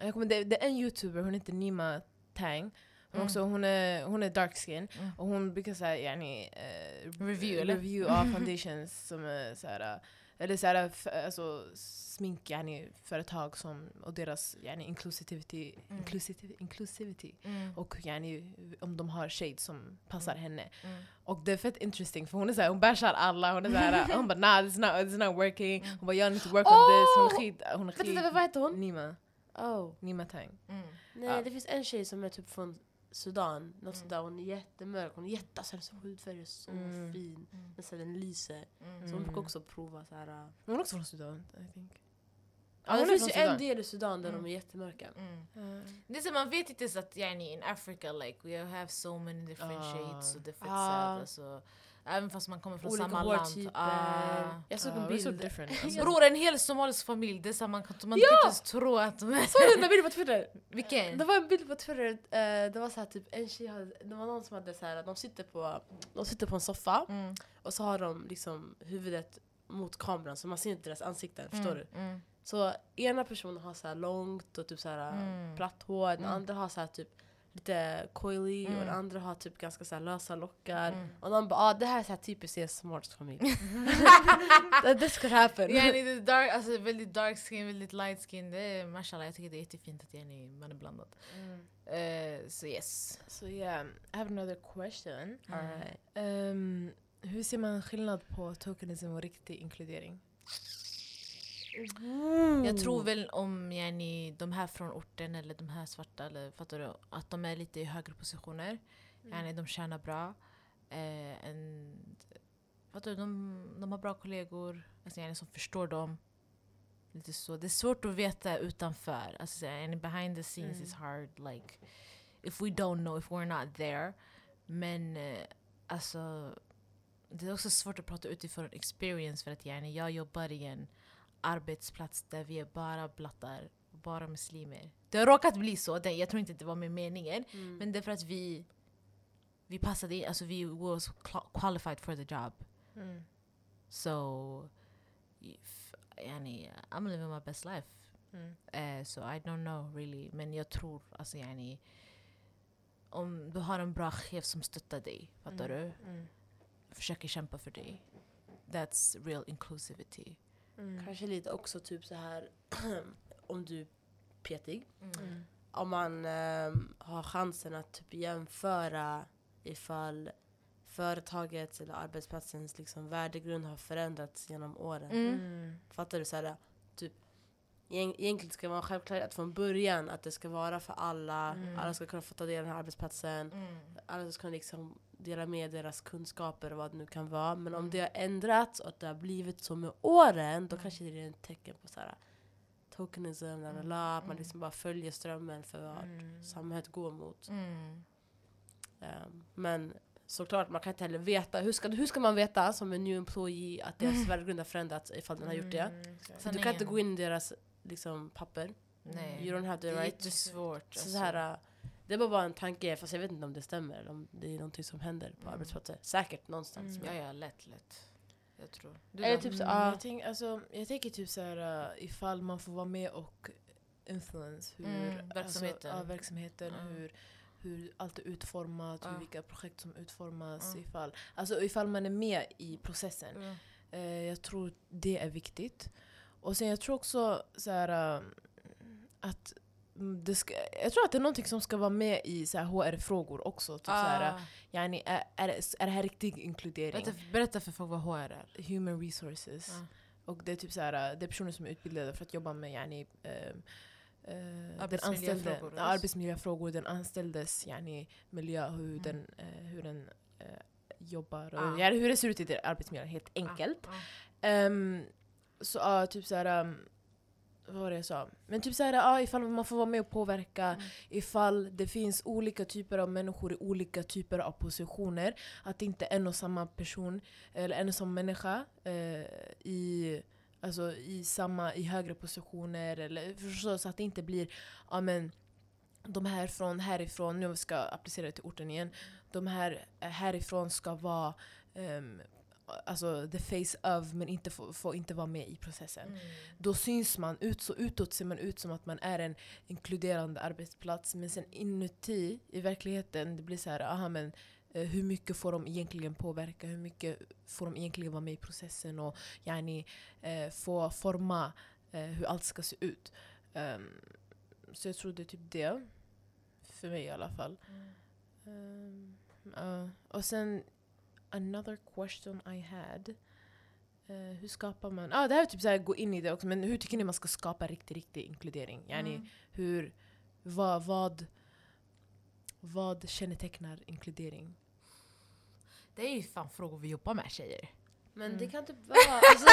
Jag kommer, det, det är en youtuber, hon heter Nima Tang. Hon, Mm. också, hon, är, hon är dark skin Mm. och hon brukar säga yani, eh, Review, eller? review av foundations som är såhär, eller såhär, f- alltså smink yani, företag som, och deras yani, inclusivity, Mm. inclusivity, inclusivity Mm. och yani, om de har shades som passar henne. Mm. Och det är fett interesting för hon är såhär, hon bashar alla, hon är såhär, hon bara nah this is not, this is not working, hon bara jag need to work on this, hon är skit, hon är Vänta, vad heter hon? Nima, Oh. Nima Tang. Mm. Nej, Ja. det finns en tjej som är typ från Sudan. Något Mm. sånt där. Hon är jättemörk. Hon är jätte, alltså, hennes hudfärg är så Mm. fin. Mm. Men så den lyser. Mm. Så hon Mm. brukar också prova så här. äh. Hon är också från Sudan, I think. Ja, det finns ju en del i Sudan där Mm. de är jättemörka. Mm. Det är så man vet inte så att yani, in Africa like we have so many different Ah. shades och different Ah. ah. Även fast man kommer från Olika samma land. hårtyper. Ah. Jag såg Ah, en so bild. Alltså. Bror en hel somalisk familj, det är så man kan man Ja! kan inte tro att de är... Såg du den där bilden på Twitter? Vilken? Det var en bild på Twitter, eh, det var så här, typ en tjej hade, det var någon som hade så här, de sitter på, de sitter på en soffa Mm. och så har de liksom huvudet mot kameran så man ser inte deras ansikten, förstår du? Mm. Så ena personen har så här långt och typ så här Mm. platt hår, den Mm. andra har så här typ lite coily och Mm. den andra har typ ganska så lösa lockar. Mm. Och de bara ah, det här är så här typiskt en smart familj. This could happen. Yani, det dark, alltså, väldigt dark skin, väldigt light skin. Det är, mashallah, jag tycker det är jättefint att yani, man är blandad. Mm. Eh, så yes. So yeah, I have another question. Alright. Um, hur ser man skillnad på tokenism och riktig inkludering? Jag tror väl om yani, de här från orten eller de här svarta, eller, fattar du? Att de är lite i högre positioner. Yani, de tjänar bra. Eh, en, fattar du? De, de har bra kollegor alltså, yani, som förstår dem. Lite så. Det är svårt att veta utanför. Alltså, yani, behind the scenes Mm. is hard. Like, if we don't know, if we're not there. Men eh, alltså, det är också svårt att prata utifrån experience för att yani, jag jobbar i en arbetsplats där vi är bara blattar, bara muslimer. Det har råkat bli så, det, jag tror inte det var med meningen. Mm. Men det är för att vi, vi passade in, alltså vi was qualified for the job. Mm. So, if, yani, I'm living my best life. Mm. Eh, so I don't know really. Men jag tror, alltså yani, om du har en bra chef som stöttar dig, fattar Mm. du? Mm. Försöker kämpa för dig. That's real inclusivity. Mm. Kanske lite också typ så här om du är petig. Mm. Om man ehm, har chansen att typ jämföra ifall företagets eller arbetsplatsens liksom värdegrund har förändrats genom åren. Mm. Mm. Fattar du? Så här, typ, egent- egentligen ska det vara självklart att från början att det ska vara för alla. Mm. Alla ska kunna få ta del av den här arbetsplatsen. Mm. Alla ska kunna liksom dela med deras kunskaper och vad det nu kan vara. Men om det har ändrats och det har blivit så med åren, då kanske det är ett tecken på så här, tokenism, la, la, la, att man liksom bara följer strömmen för vad samhället går mot. Mm. Um, men såklart, man kan inte heller veta. Hur ska, hur ska man veta som en new employee att deras värdegrund har förändrats ifall den har gjort det? Mm. För du kan inte gå in i deras liksom, papper. Nej. You don't have the Det är right. jättesvårt. Så alltså. så här, uh, det var bara en tanke, fast jag vet inte om det stämmer. Eller om det är någonting som händer på Mm. arbetsplatser. Säkert någonstans. Ja, men- ja, lätt, lätt. Jag tror. Du Eller typ så, Mm, ah. jag, tänk, alltså, jag tänker typ så här uh, ifall man får vara med och influence hur Mm, verksamheten. Alltså, ja, verksamheten Mm. hur, hur allt är utformat, Ja. hur, vilka projekt som utformas. Ja. Ifall, alltså ifall man är med i processen. Mm. Eh, jag tror det är viktigt. Och sen jag tror också så här, um, att mm, det ska, jag tror att det är någonting som ska vara med i HR-frågor också. Typ Ah. yani, är, är, är det här riktig inkludering? berätta, berätta för folk vad HR är. Human resources. Ja. Och det är typ så här, det personer som är utbildade för att jobba med yani, eh, den Arbetsmiljöfrågor, ja, arbetsmiljöfrågor, den anställdes yani, miljö, hur Mm. den, eh, hur den eh, jobbar och Ah. yani, hur det ser ut i deras arbetsmiljö helt enkelt. Ah, ah. Ehm, så ja, typ så här. Um, vad var det jag sa? Men typ så här, ja, ifall man får vara med och påverka, Mm. ifall det finns olika typer av människor i olika typer av positioner. Att det inte är en och samma person, eller en och samma människa eh, i, alltså, i, samma, i högre positioner. Eller, förstå, så att det inte blir, ja men de här från härifrån, nu ska jag applicera det till orten igen. De här eh, härifrån ska vara ehm, alltså the face of men inte får, får inte vara med i processen. Mm. Då syns man ut, så utåt ser man ut som att man är en inkluderande arbetsplats men sen inuti i verkligheten det blir så här, aha men eh, hur mycket får de egentligen påverka? Hur mycket får de egentligen vara med i processen och yani, eh, få forma eh, hur allt ska se ut? Ehm, så jag tror det är typ det. För mig i alla fall. Um, uh, och sen another question I had. Eh, hur skapar man... Ah, det här är typ så här, gå in i det också, men hur tycker ni man ska skapa riktig, riktig inkludering? Yani, Mm. hur, vad, vad, vad kännetecknar inkludering? Det är ju fan frågor vi jobbar med tjejer. Men Mm. det kan typ vara... Alltså,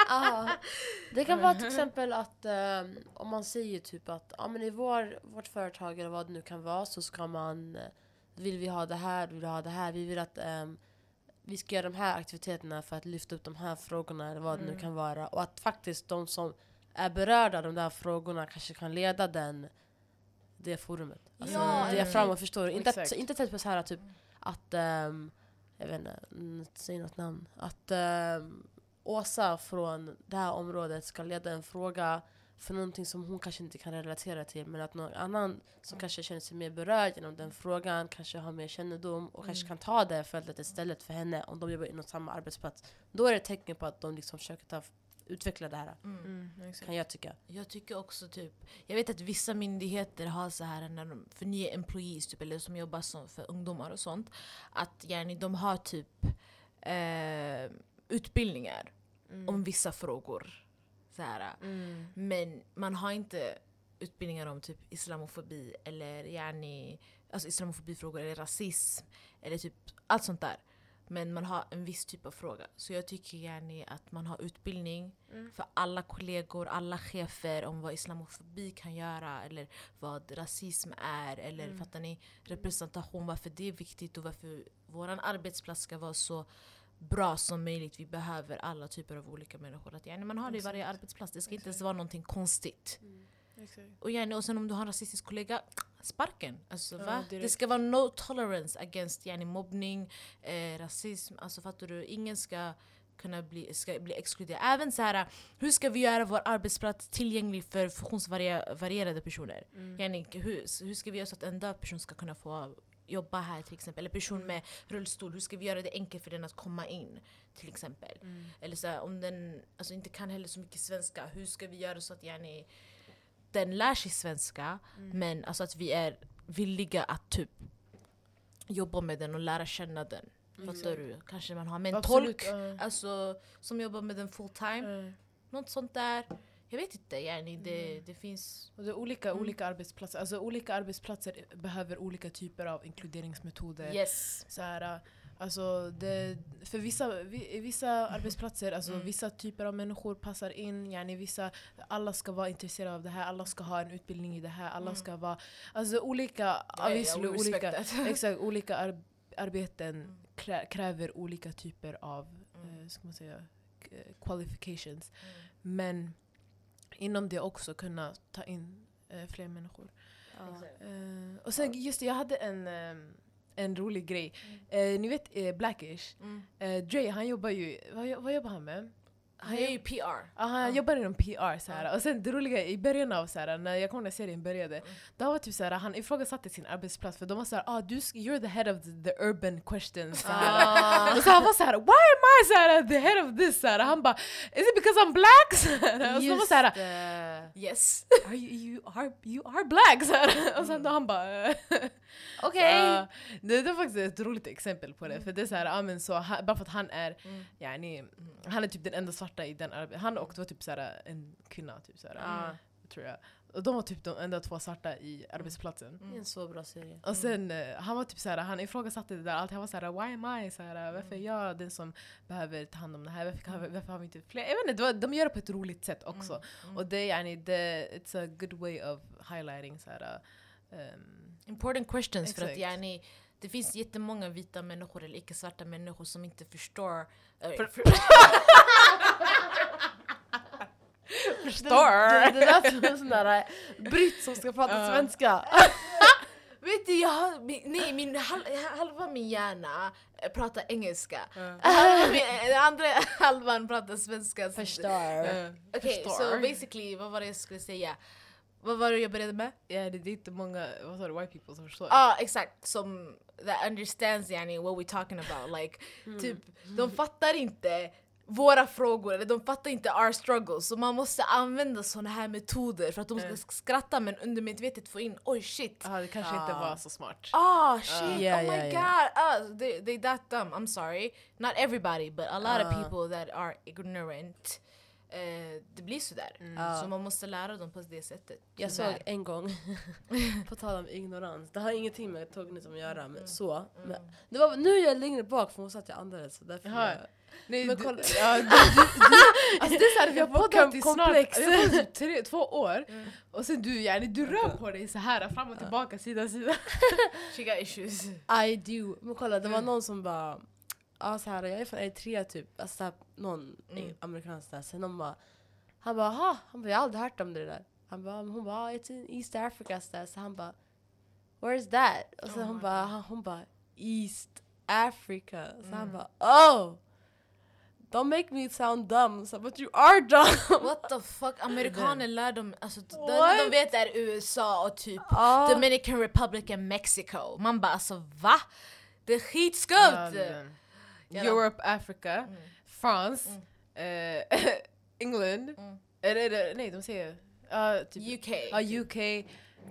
det kan vara till exempel att ehm, om man säger typ att ja, men i vår, vårt företag eller vad det nu kan vara så ska man... eh, Vill vi ha det här, vill vi ha det här, vi vill att ehm, vi ska göra de här aktiviteterna för att lyfta upp de här frågorna eller vad det nu Mm. kan vara. Och att faktiskt de som är berörda av de där frågorna kanske kan leda den, det forumet. Alltså Ja, det mm. framåt, förstår du? Inte, att, inte typ så här typ att, ehm, jag vet inte, mm, säg något namn. Att ehm, Åsa från det här området ska leda en fråga för någonting som hon kanske inte kan relatera till men att någon annan som kanske känner sig mer berörd genom den frågan kanske har mer kännedom och kanske kan ta det fältet istället för henne om de jobbar inom samma arbetsplats. Då är det ett tecken på att de liksom försöker ta, utveckla det här, Mm. kan jag tycka. Jag tycker också typ, jag vet att vissa myndigheter har så här när de, för nya employees typ, eller som jobbar som, för ungdomar och sånt, att yani, de har typ eh, utbildningar Mm. om vissa frågor. Så här. Mm. Men man har inte utbildningar om typ islamofobi eller yani, alltså islamofobifrågor eller rasism eller typ allt sånt där. Men man har en viss typ av fråga. Så jag tycker yani att man har utbildning Mm. för alla kollegor, alla chefer om vad islamofobi kan göra eller vad rasism är eller Mm. fattar ni? Representation, varför det är viktigt och varför vår arbetsplats ska vara så bra som möjligt. Vi behöver alla typer av olika människor. Att, yani, man har det i varje arbetsplats. Det ska inte ens vara någonting konstigt. Exakt. Och, yani, och sen om du har en rasistisk kollega, sparken. Alltså, Ja? Det ska vara no tolerance against yani, mobbning, eh, rasism. Alltså fattar du? Ingen ska kunna bli, ska bli exkluderad. Även så här, hur ska vi göra vår arbetsplats tillgänglig för funktionsvarierade personer? Mm. Yani, hur, hur ska vi göra så att en döv person ska kunna få jobba här till exempel? Eller person med rullstol, hur ska vi göra det enkelt för den att komma in? Till exempel. Mm. Eller så här, om den alltså, inte kan heller så mycket svenska, hur ska vi göra så att yani, den lär sig svenska Mm. men alltså att vi är villiga att typ jobba med den och lära känna den. Fattar Exakt. du? Kanske man har med en Absolut, tolk ja. alltså, som jobbar med den full time. Ja. Något sånt där. Jag vet inte, yani, det, det finns... Och det olika, Mm. olika arbetsplatser. Alltså olika arbetsplatser behöver olika typer av inkluderingsmetoder. Yes. Så här, alltså det, för vissa, vissa arbetsplatser, alltså Mm. vissa typer av människor passar in. Yani vissa, alla ska vara intresserade av det här, alla ska ha en utbildning i det här. Alla Mm. ska vara... Alltså olika, Ja, respect olika, exakt, olika ar, arbeten Mm. krä, kräver olika typer av Mm. eh, ska man säga, k- qualifications. Mm. Men inom det också kunna ta in eh, fler människor. Ja. Eh, och sen just det, jag hade en, ehm, en rolig grej. Eh, ni vet eh, Blackish? Mm. Eh, Dre han jobbar ju, vad, vad jobbar han med? Han är ju PR. Ah, han Ja. jobbar inom PR såhär. Ja. Och sen det roliga i början av såhär, när jag kommer när serien började, Mm. då var typ såhär, han ifrågasatte sin arbetsplats för de var såhär ah, du, you're the head of the, the urban questions. såhär. Ah. Och så han var såhär why am I såhär, the head of this? Såhär. Han bara is it because I'm black? Såhär. Och så var såhär det. Yes. are you, you, are, you are black! Såhär. Och sen då han bara. Okej. Ja, det, det är faktiskt ett roligt exempel på det. Mm. För det är så här, ja, men så, han, bara för att han är, Mm. yani, han är typ den enda svarta i den arbetet. Han och det var typ så här, en kvinna, typ så här, Ja. tror jag. Och de var typ de enda två svarta i arbetsplatsen. Det är en så bra serie. Och sen, eh, han var typ så här, han ifrågasatte det där allt. Han var så här, why am I? Så här, varför är jag den som behöver ta hand om det här? Varför, kan, varför har vi inte fler? Jag vet inte, de gör det på ett roligt sätt också. Mm. Och det är det, it's a good way of highlighting så här, um, Important questions för att Exakt. yani, det finns jättemånga vita människor eller icke-svarta människor som inte förstår... eh, För- för- Det, det, det lät som en sån där eh, britt som ska prata Ja. svenska. Vet du, jag har, nej, min, hal, halva min hjärna eh, pratar engelska. uh, Halva min, eh, andra halvan pratar svenska. Förstår. uh, Okej, förstår. så basically, vad var det jag skulle säga? Vad var det jag började med? Ja, det det är inte många vad sa du, white people som förstår. Ja, ah, exakt. Som that understands yani, what we're talking about. Like, typ, de fattar inte våra frågor, eller de fattar inte our struggles. Så man måste använda såna här metoder för att de ska Mm. skratta men undermedvetet få in oj shit. Ah, det kanske inte Ah. var så smart. Ah shit, Yeah, oh my yeah, god, yeah. uh, they, they that dumb, I'm sorry. Not everybody but a lot of Ah. people that are ignorant. Eh, det blir sådär. Ja. Så man måste lära dem på det sättet. Jag såg en gång, på tal om ignorans, det har ingenting med tågnytt att göra men så. Men Mm. det var, nu är jag längre bak för hon satt jag andades så därför Jaha. jag, Nej, Men du, kolla- ja, du, du, du, alltså det är såhär, vi har poddat i kom- snart komplex. poddat i tre, två år Mm. och sen du, yani, du rör på dig så här fram och tillbaka, sida sida. She got issues. I do. Men kolla det var Mm. någon som bara, ja så här, jag är från Eritrea typ, alltså så här, någon Mm. amerikansk där. Sen de bara, han bara, ha, han bara, jag har aldrig hört om det där. Han bara, hon bara, "Ah, it's in East Africa så, där. så han bara, where's that? Och sen Oh hon bara, hon bara, East Africa. Så han Mm. bara, oh! Don't make me sound dumb, så, but you are dumb! What the fuck, amerikaner lär dem, alltså det enda de vet är USA och typ Ah. Dominican Republic and Mexico. Man bara alltså va? Det är skitskumt! Jävlar. Europe, Africa, Mm. France, Mm. eh, England, Mm. eller, eller nej de säger uh, typ, UK, ja, UK,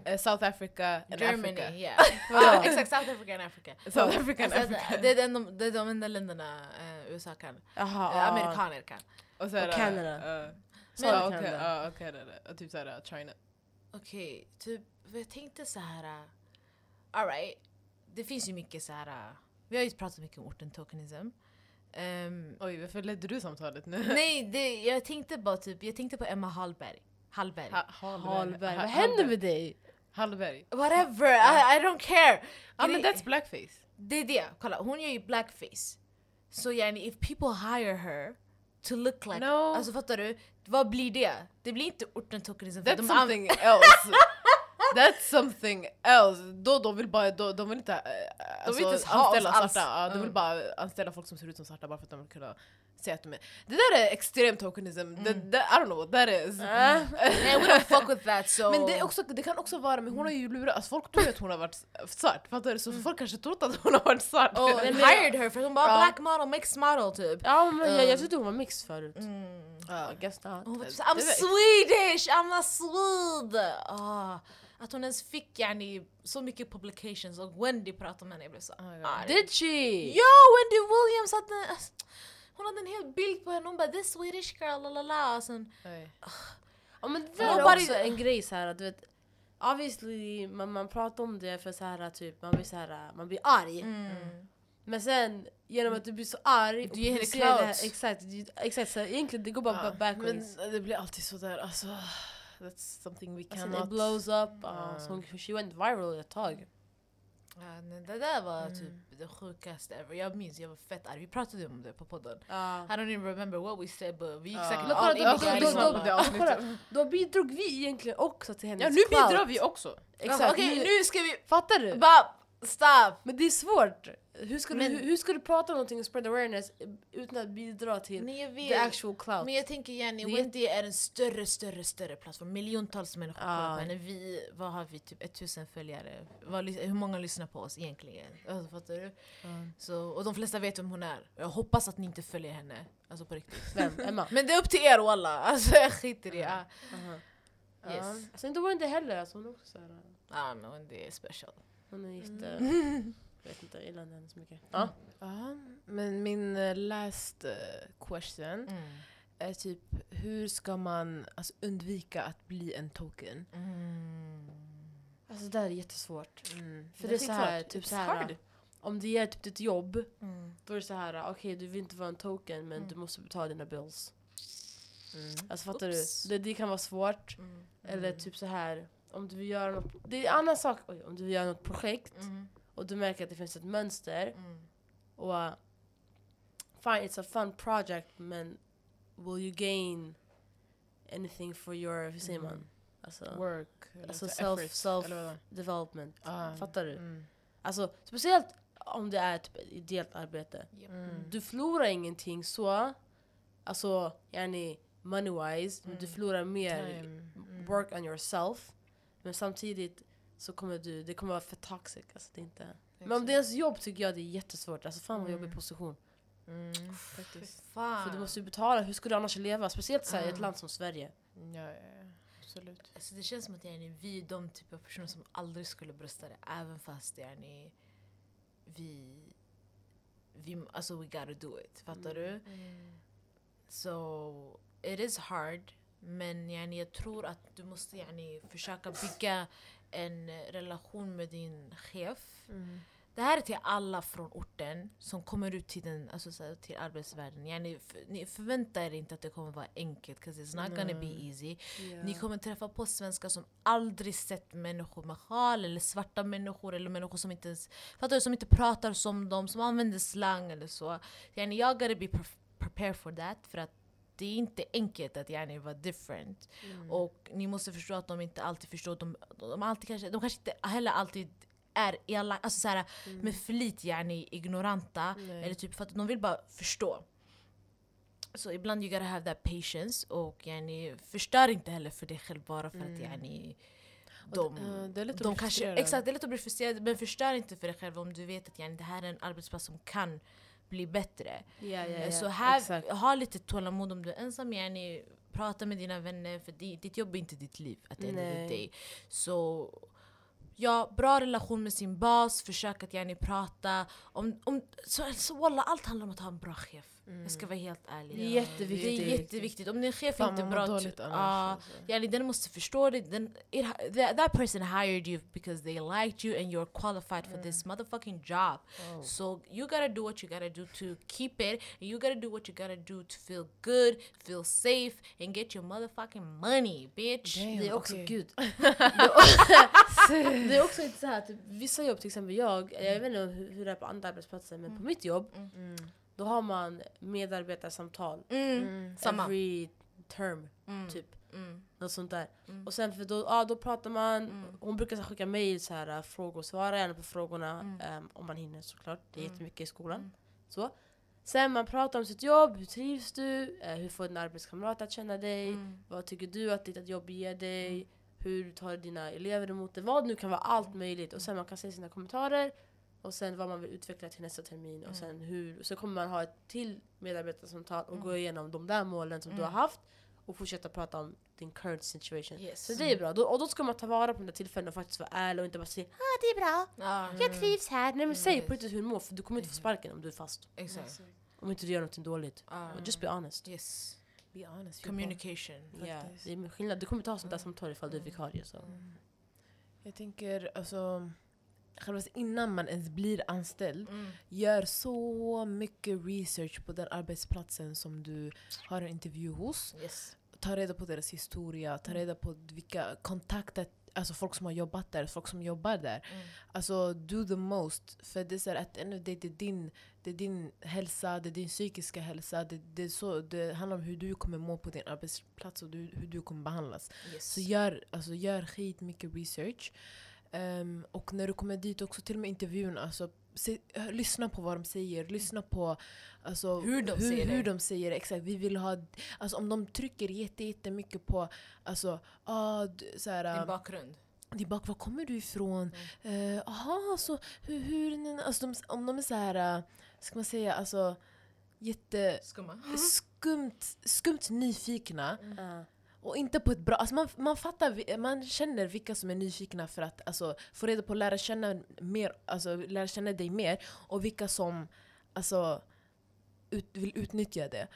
eh, South Africa and Germany, Africa. yeah. Exakt, South Africa and Africa. South Africa and Alltså, Africa. det, är de, det är de enda länderna eh, USA kan. Jaha, Eh, ah. amerikaner kan. Och, så här, Och. Uh, Men- ja, och, Canada. ja, och typ såhär China. Okej, typ, jag tänkte så här. uh, alright, det finns ju mycket så här. Vi har ju pratat mycket om orten tokenism. Ehm, Oj, varför ledde du samtalet nu? nej, det, jag tänkte bara typ, jag tänkte på Emma Hallberg. Hallberg. Ha, Hallberg. Hallberg, Ha- vad händer med dig? Hallberg. Whatever, I, I don't care! Ja men that's blackface. Det är det, kolla hon gör ju blackface. Så yani if people hire her to look like... No. Alltså fattar du? Vad blir det? Det blir inte orten tokenism för That's something else. That's something else. Då de vill bara, då, de vill inte äh, vill inte ens ha anställa svarta. Ja, de vill Mm. bara anställa folk som ser ut som svarta bara för att de vill kunna säga att de är... Det där är extrem tokenism. Det, det, I don't know what that is. Äh. Nej, we don't fuck with that so... Men det, också, det kan också vara, men hon har ju lurat, alltså folk tror ju att hon har varit svart, fattar du? Så folk kanske trott att hon har varit svart. Oh, men- hired her för hon bara Ja. black model, mixed model typ. Ja men jag, Mm. jag tyckte hon var mixed förut. Mm. I guess not. Hon var typ I'm Swedish, I'm a Swede! Ah, att hon ens fick yani, så mycket publications och Wendy pratade om henne, jag blev så Oh arg. Did she? Ja, Wendy Williams hade... Hon hade en hel bild på henne, hon bara this Swedish girl, la la. Och sen. Ja men det där är också en grej så här, du vet Obviously, man, man pratar om det för så här typ, man blir så här, man blir arg. Mm. Men sen, genom att du blir så arg Du ger henne det här-. Exakt, exakt så egentligen det går bara Ja, backwards. men det blir alltid sådär, alltså. That's something we sen cannot... it blows up, uh, så hon, she went viral ett tag. Ja, nej, det där var Mm. typ det sjukaste ever. Jag minns, jag var fett arg. Vi pratade om det på podden. Ja. I don't even remember what we said but vi gick Ja. säkert all in då- i det Då bidrog vi egentligen också till hennes Ja, nu bidrar vi också. Exakt, Okej, nu ska vi... Fattar du? Bara, stop! Men det är svårt. Hur ska, Men- du, hur, hur ska du prata om någonting och spread awareness utan att bidra till jag the vet. actual clout? Men jag tänker Jenny, Det är- Wendy är en större, större, större plattform. Miljontals människor kollar på henne. Vi, vad har vi? Typ 1000 följare. Vad, hur många lyssnar på oss egentligen? Alltså, fattar du? Så, och de flesta vet vem hon är. Jag hoppas att ni inte följer henne. Alltså på riktigt. Vem? Emma? Men det är upp till er walla. Alltså jag skiter i det. Ja. Aha. Yes. Alltså inte Wendy heller, alltså, hon är också såhär... Ja men Wendy är special. Hon är jätte... Mm. Jag vet inte, jag gillar henne så mycket. Ja. Ja, men min eh, last eh, question Mm. är typ hur ska man alltså, undvika att bli en token? Mm. Alltså det där är jättesvårt. Mm. För det är så här, typ så här, hard. Om det är typ ditt jobb, Mm. då är det så här, okej du vill inte vara en token men Mm. du måste betala dina bills. Mm. Alltså fattar Oops. du? Det, det kan vara svårt. Mm. Eller typ så här om du vill göra något, det är en annan sak, oj, om du vill göra något projekt Mm. och du märker att det finns ett mönster Mm. och uh, fine it's a fun project men will you gain anything for your, hur säger man? Mm. Alltså Work, Alltså så self- effort, self- development. Ah. Fattar du? Mm. Alltså speciellt om det är typ ett ideellt arbete. Mm. Du förlorar ingenting så, alltså yani money wise, men du Mm. förlorar mer. Mm. work on yourself. Men samtidigt så kommer du, det kommer vara för toxic. Alltså det är inte. Men om det är ens jobb tycker jag det är jättesvårt. Alltså fan vad jobbig Mm. position. Mm, faktiskt. fan. För du måste ju betala, hur ska du annars leva? Speciellt så här, i ett land som Sverige. Ja, ja, ja. Absolut. Alltså det känns som att yani, vi är de typ av personer som aldrig skulle brösta det även fast yani, vi, vi... Alltså we gotta do it. Fattar du? Mm. So it is hard. Men yani, jag tror att du måste yani, försöka bygga en relation med din chef. Mm. Det här är till alla från orten som kommer ut till, den, alltså, så här, till arbetsvärlden. Yani, f- ni förväntar er inte att det kommer vara enkelt, 'cause it's not gonna be easy. Ni kommer träffa på svenskar som aldrig sett människor med sjal, eller svarta människor, eller människor som inte ens, fattar du, som inte pratar som dem, som använder slang eller så. Yani, jag gotta be pre- prepared for that, för att det är inte enkelt att yani, vara different. Mm. Och ni måste förstå att de inte alltid förstår, de, de, alltid kanske, de kanske inte heller alltid är elaka, alltså såhär, Mm. med flit yani, ignoranta. Nej. Eller typ för att de vill bara förstå. Så ibland you gotta have that patience och yani, förstör inte heller för dig själv bara för att Mm. yani, Och de, det- det är lätt att de bli kanske, exakt, det är lätt att bli frustrerad men förstör inte för dig själv om du vet att yani, det här är en arbetsplats som kan bli bättre. Ja, ja. Så här, ha lite tålamod om du är ensam, yani, prata med dina vänner för di- ditt jobb är inte ditt liv at the end of the Nej. day. Så ja, bra relation med sin bas, försök att yani, prata. Om, om, så, så walla, allt handlar om att ha en bra chef. Mm. Jag ska vara helt ärlig. Det är Det jätteviktigt. är jätteviktigt. Om din chef Fan, inte är bra, dåligt annars. ja, alltså. yani, den måste förstå det. Den, it, ha- that, that person hired you because they liked you and you're qualified for this motherfucking job. Oh. So you gotta do what you gotta do to keep it, and you gotta do what you gotta do to feel good, feel safe, and get your motherfucking money, bitch. Damn, Det är också, okej. gud. det är också lite så här, typ, vissa jobb, till exempel jag, jag vet inte hur, det är på andra arbetsplatser, men på mitt jobb, Mm. Då har man medarbetarsamtal Mm. Mm. Samma. every term, Mm. typ. Mm. Något sånt där. Mm. Och sen för då, ja, då pratar man, Mm. hon brukar så skicka här, äh, frågor, svara gärna på frågorna Mm. ehm, om man hinner såklart. Det är Mm. jättemycket i skolan. Mm. Så. Sen man pratar om sitt jobb, hur trivs du? Eh, hur får dina arbetskamrater att känna dig? Mm. Vad tycker du att ditt jobb ger dig? Hur tar dina elever emot det? Vad nu kan vara, allt möjligt. Och sen man kan säga sina kommentarer. Och sen vad man vill utveckla till nästa termin. Mm. Och sen hur. Och så kommer man ha ett till medarbetarsamtal och Mm. gå igenom de där målen som du Mm. har haft. Och fortsätta prata om din current situation. Yes. Så det är bra. Då, och då ska man ta vara på de där tillfällena och faktiskt vara ärlig och inte bara säga ah det är bra, Ja, jag trivs här. Nej men säg Yes. på riktigt hur du mår för du kommer inte få sparken om du är fast. exakt. Om inte du gör något dåligt. Ja. Just be honest. Yes. Be honest. Communication. Ja, Faktiskt. det är skillnad. Du kommer ta sånt där samtal ifall du är vikarie. Så. Mm. Jag tänker alltså, själva innan man ens blir anställd, Mm. gör så mycket research på den arbetsplatsen som du har en intervju hos. Yes. Ta reda på deras historia, ta Mm. reda på vilka kontakter, alltså folk som har jobbat där, folk som jobbar där. Mm. Alltså do the most. För det är så här, att det, det, är din, det är din hälsa, det är din psykiska hälsa. Det, det, så, det handlar om hur du kommer må på din arbetsplats och du, hur du kommer behandlas. Yes. Så gör, alltså, gör skit mycket research. Ehm, och när du kommer dit också, till och med intervjun, alltså, se, lyssna på vad de säger. Lyssna på alltså, Hur de hur, säger hur de säger det. Exakt. Vi vill ha, alltså, om de trycker jätte, jättemycket på alltså, ah, d- så här, Din bakgrund. din bak, var kommer du ifrån? Mm. Eh, Aha, så hur, hur alltså, de, om de är så här, eh, ska man säga, alltså jätte Skumma. skumt, skumt nyfikna Ja. Och inte på ett bra... Alltså man, man fattar, man känner vilka som är nyfikna för att alltså, få reda på, lära känna, mer, alltså, lära känna dig mer och vilka som alltså, ut, vill utnyttja det.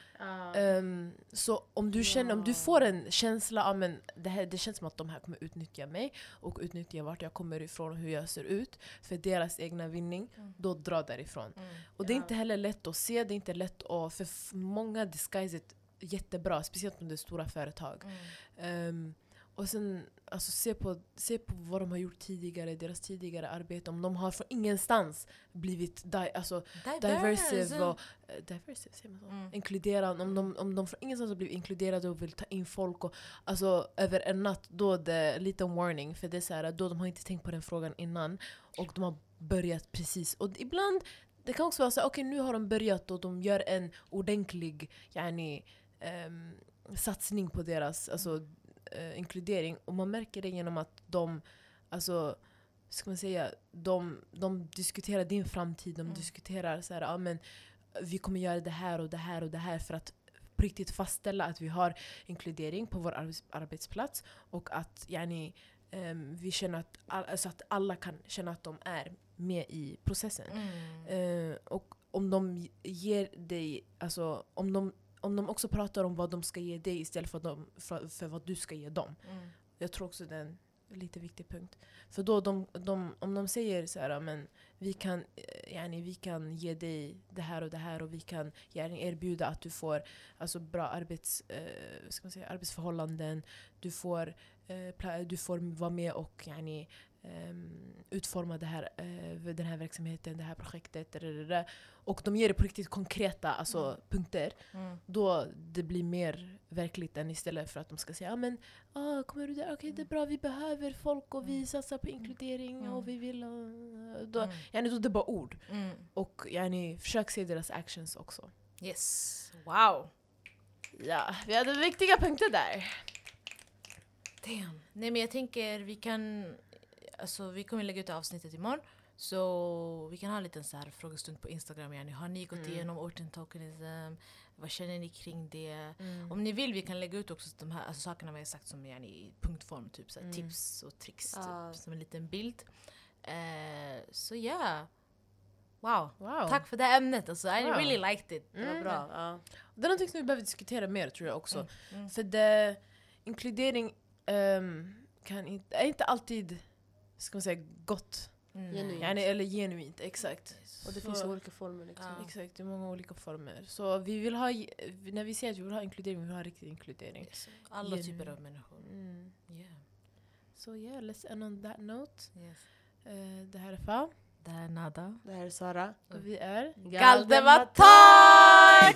Ehm, så om du, känner, om du får en känsla av men det, här, det känns som att de här kommer utnyttja mig och utnyttja vart jag kommer ifrån och hur jag ser ut för deras egna vinning, Mm. då dra därifrån. Mm. Och det är inte heller lätt att se, det är inte lätt att... För många disguise it jättebra, speciellt om det är stora företag. Mm. Ehm, och sen alltså, se, på, se på vad de har gjort tidigare, deras tidigare arbete. Om de har från ingenstans blivit di alltså, diversive och... eh, diversive, säger man så? Mm. Inkluderande. Om de, om de från ingenstans har blivit inkluderade och vill ta in folk och, alltså, över en natt, då är det en liten warning. För det är så här, då de har inte tänkt på den frågan innan och de har börjat precis. Och ibland, det kan också vara så okej nu har de börjat och de gör en ordentlig yani, ehm, satsning på deras alltså, eh, inkludering. Och man märker det genom att de, alltså, ska man säga, de, de diskuterar din framtid, de Mm. diskuterar så här, ja, men, vi kommer göra det här och det här och det här för att på riktigt fastställa att vi har inkludering på vår arbets- arbetsplats och att yani, ehm, vi känner att, all, alltså att alla kan känna att de är med i processen. Mm. Eh, och om de ger dig, alltså om de, om de också pratar om vad de ska ge dig istället för, dem, för, för vad du ska ge dem. Mm. Jag tror också det är en lite viktig punkt. För då de, de, om de säger så här, men vi kan, eh, yani, vi kan ge dig det här och det här och vi kan yani, erbjuda att du får alltså, bra arbets, eh, ska man säga, arbetsförhållanden, du får, eh, du får vara med och yani, ehm, utforma det här, eh, den här verksamheten, det här projektet. dadadada. Och de ger det på riktigt konkreta alltså, Mm. punkter Mm. då det blir mer verkligt än istället för att de ska säga ja men ah, kommer du där? Okej det är bra, vi behöver folk och vi Mm. satsar på inkludering Mm. och vi vill... Uh, då, Mm. yani, då det är bara ord. Mm. Och yani, försök se deras actions också. Yes. Wow. Ja, vi hade viktiga punkter där. Damn. Nej men jag tänker vi kan, alltså vi kommer lägga ut avsnittet imorgon. Så vi kan ha en liten så här frågestund på Instagram. Yani. Har ni gått Mm. igenom orten tokenism? Vad känner ni kring det? Mm. Om ni vill vi kan lägga ut också de här alltså, sakerna vi har sagt som yani, i punktform. Typ så här, Mm. tips och tricks. Typ, som en liten bild. Eh, så ja. Wow. Wow. Tack för det här ämnet. Alltså, I Wow. really liked it. Det var Mm. bra. Ja. Det är någonting som vi behöver diskutera mer tror jag också. Mm. Mm. För det, inkludering ehm, kan inte, är inte alltid ska man säga, gott. Mm. Genuint. Yani, eller genuint, exakt. Och det Så- finns olika former liksom. Ja. Exakt, det är många olika former. Så vi vill ha, när vi säger att vi vill ha inkludering, vi vill ha riktig inkludering. Yes. Alla Genuint. typer av människor. Mm. Yeah. Så yeah, let's end on that note. Yes. Eh, det här är Fa, Det här är Nada. Det här är Sara. och vi är... Galdematar!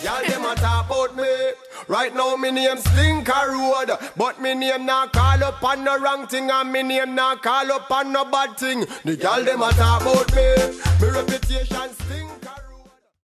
Y'all them a talk about me. Right now me name Slinker Road, but me name not call up on no wrong thing, and me name not call up on no bad thing. The y'all them a talk about me. Me reputation stink.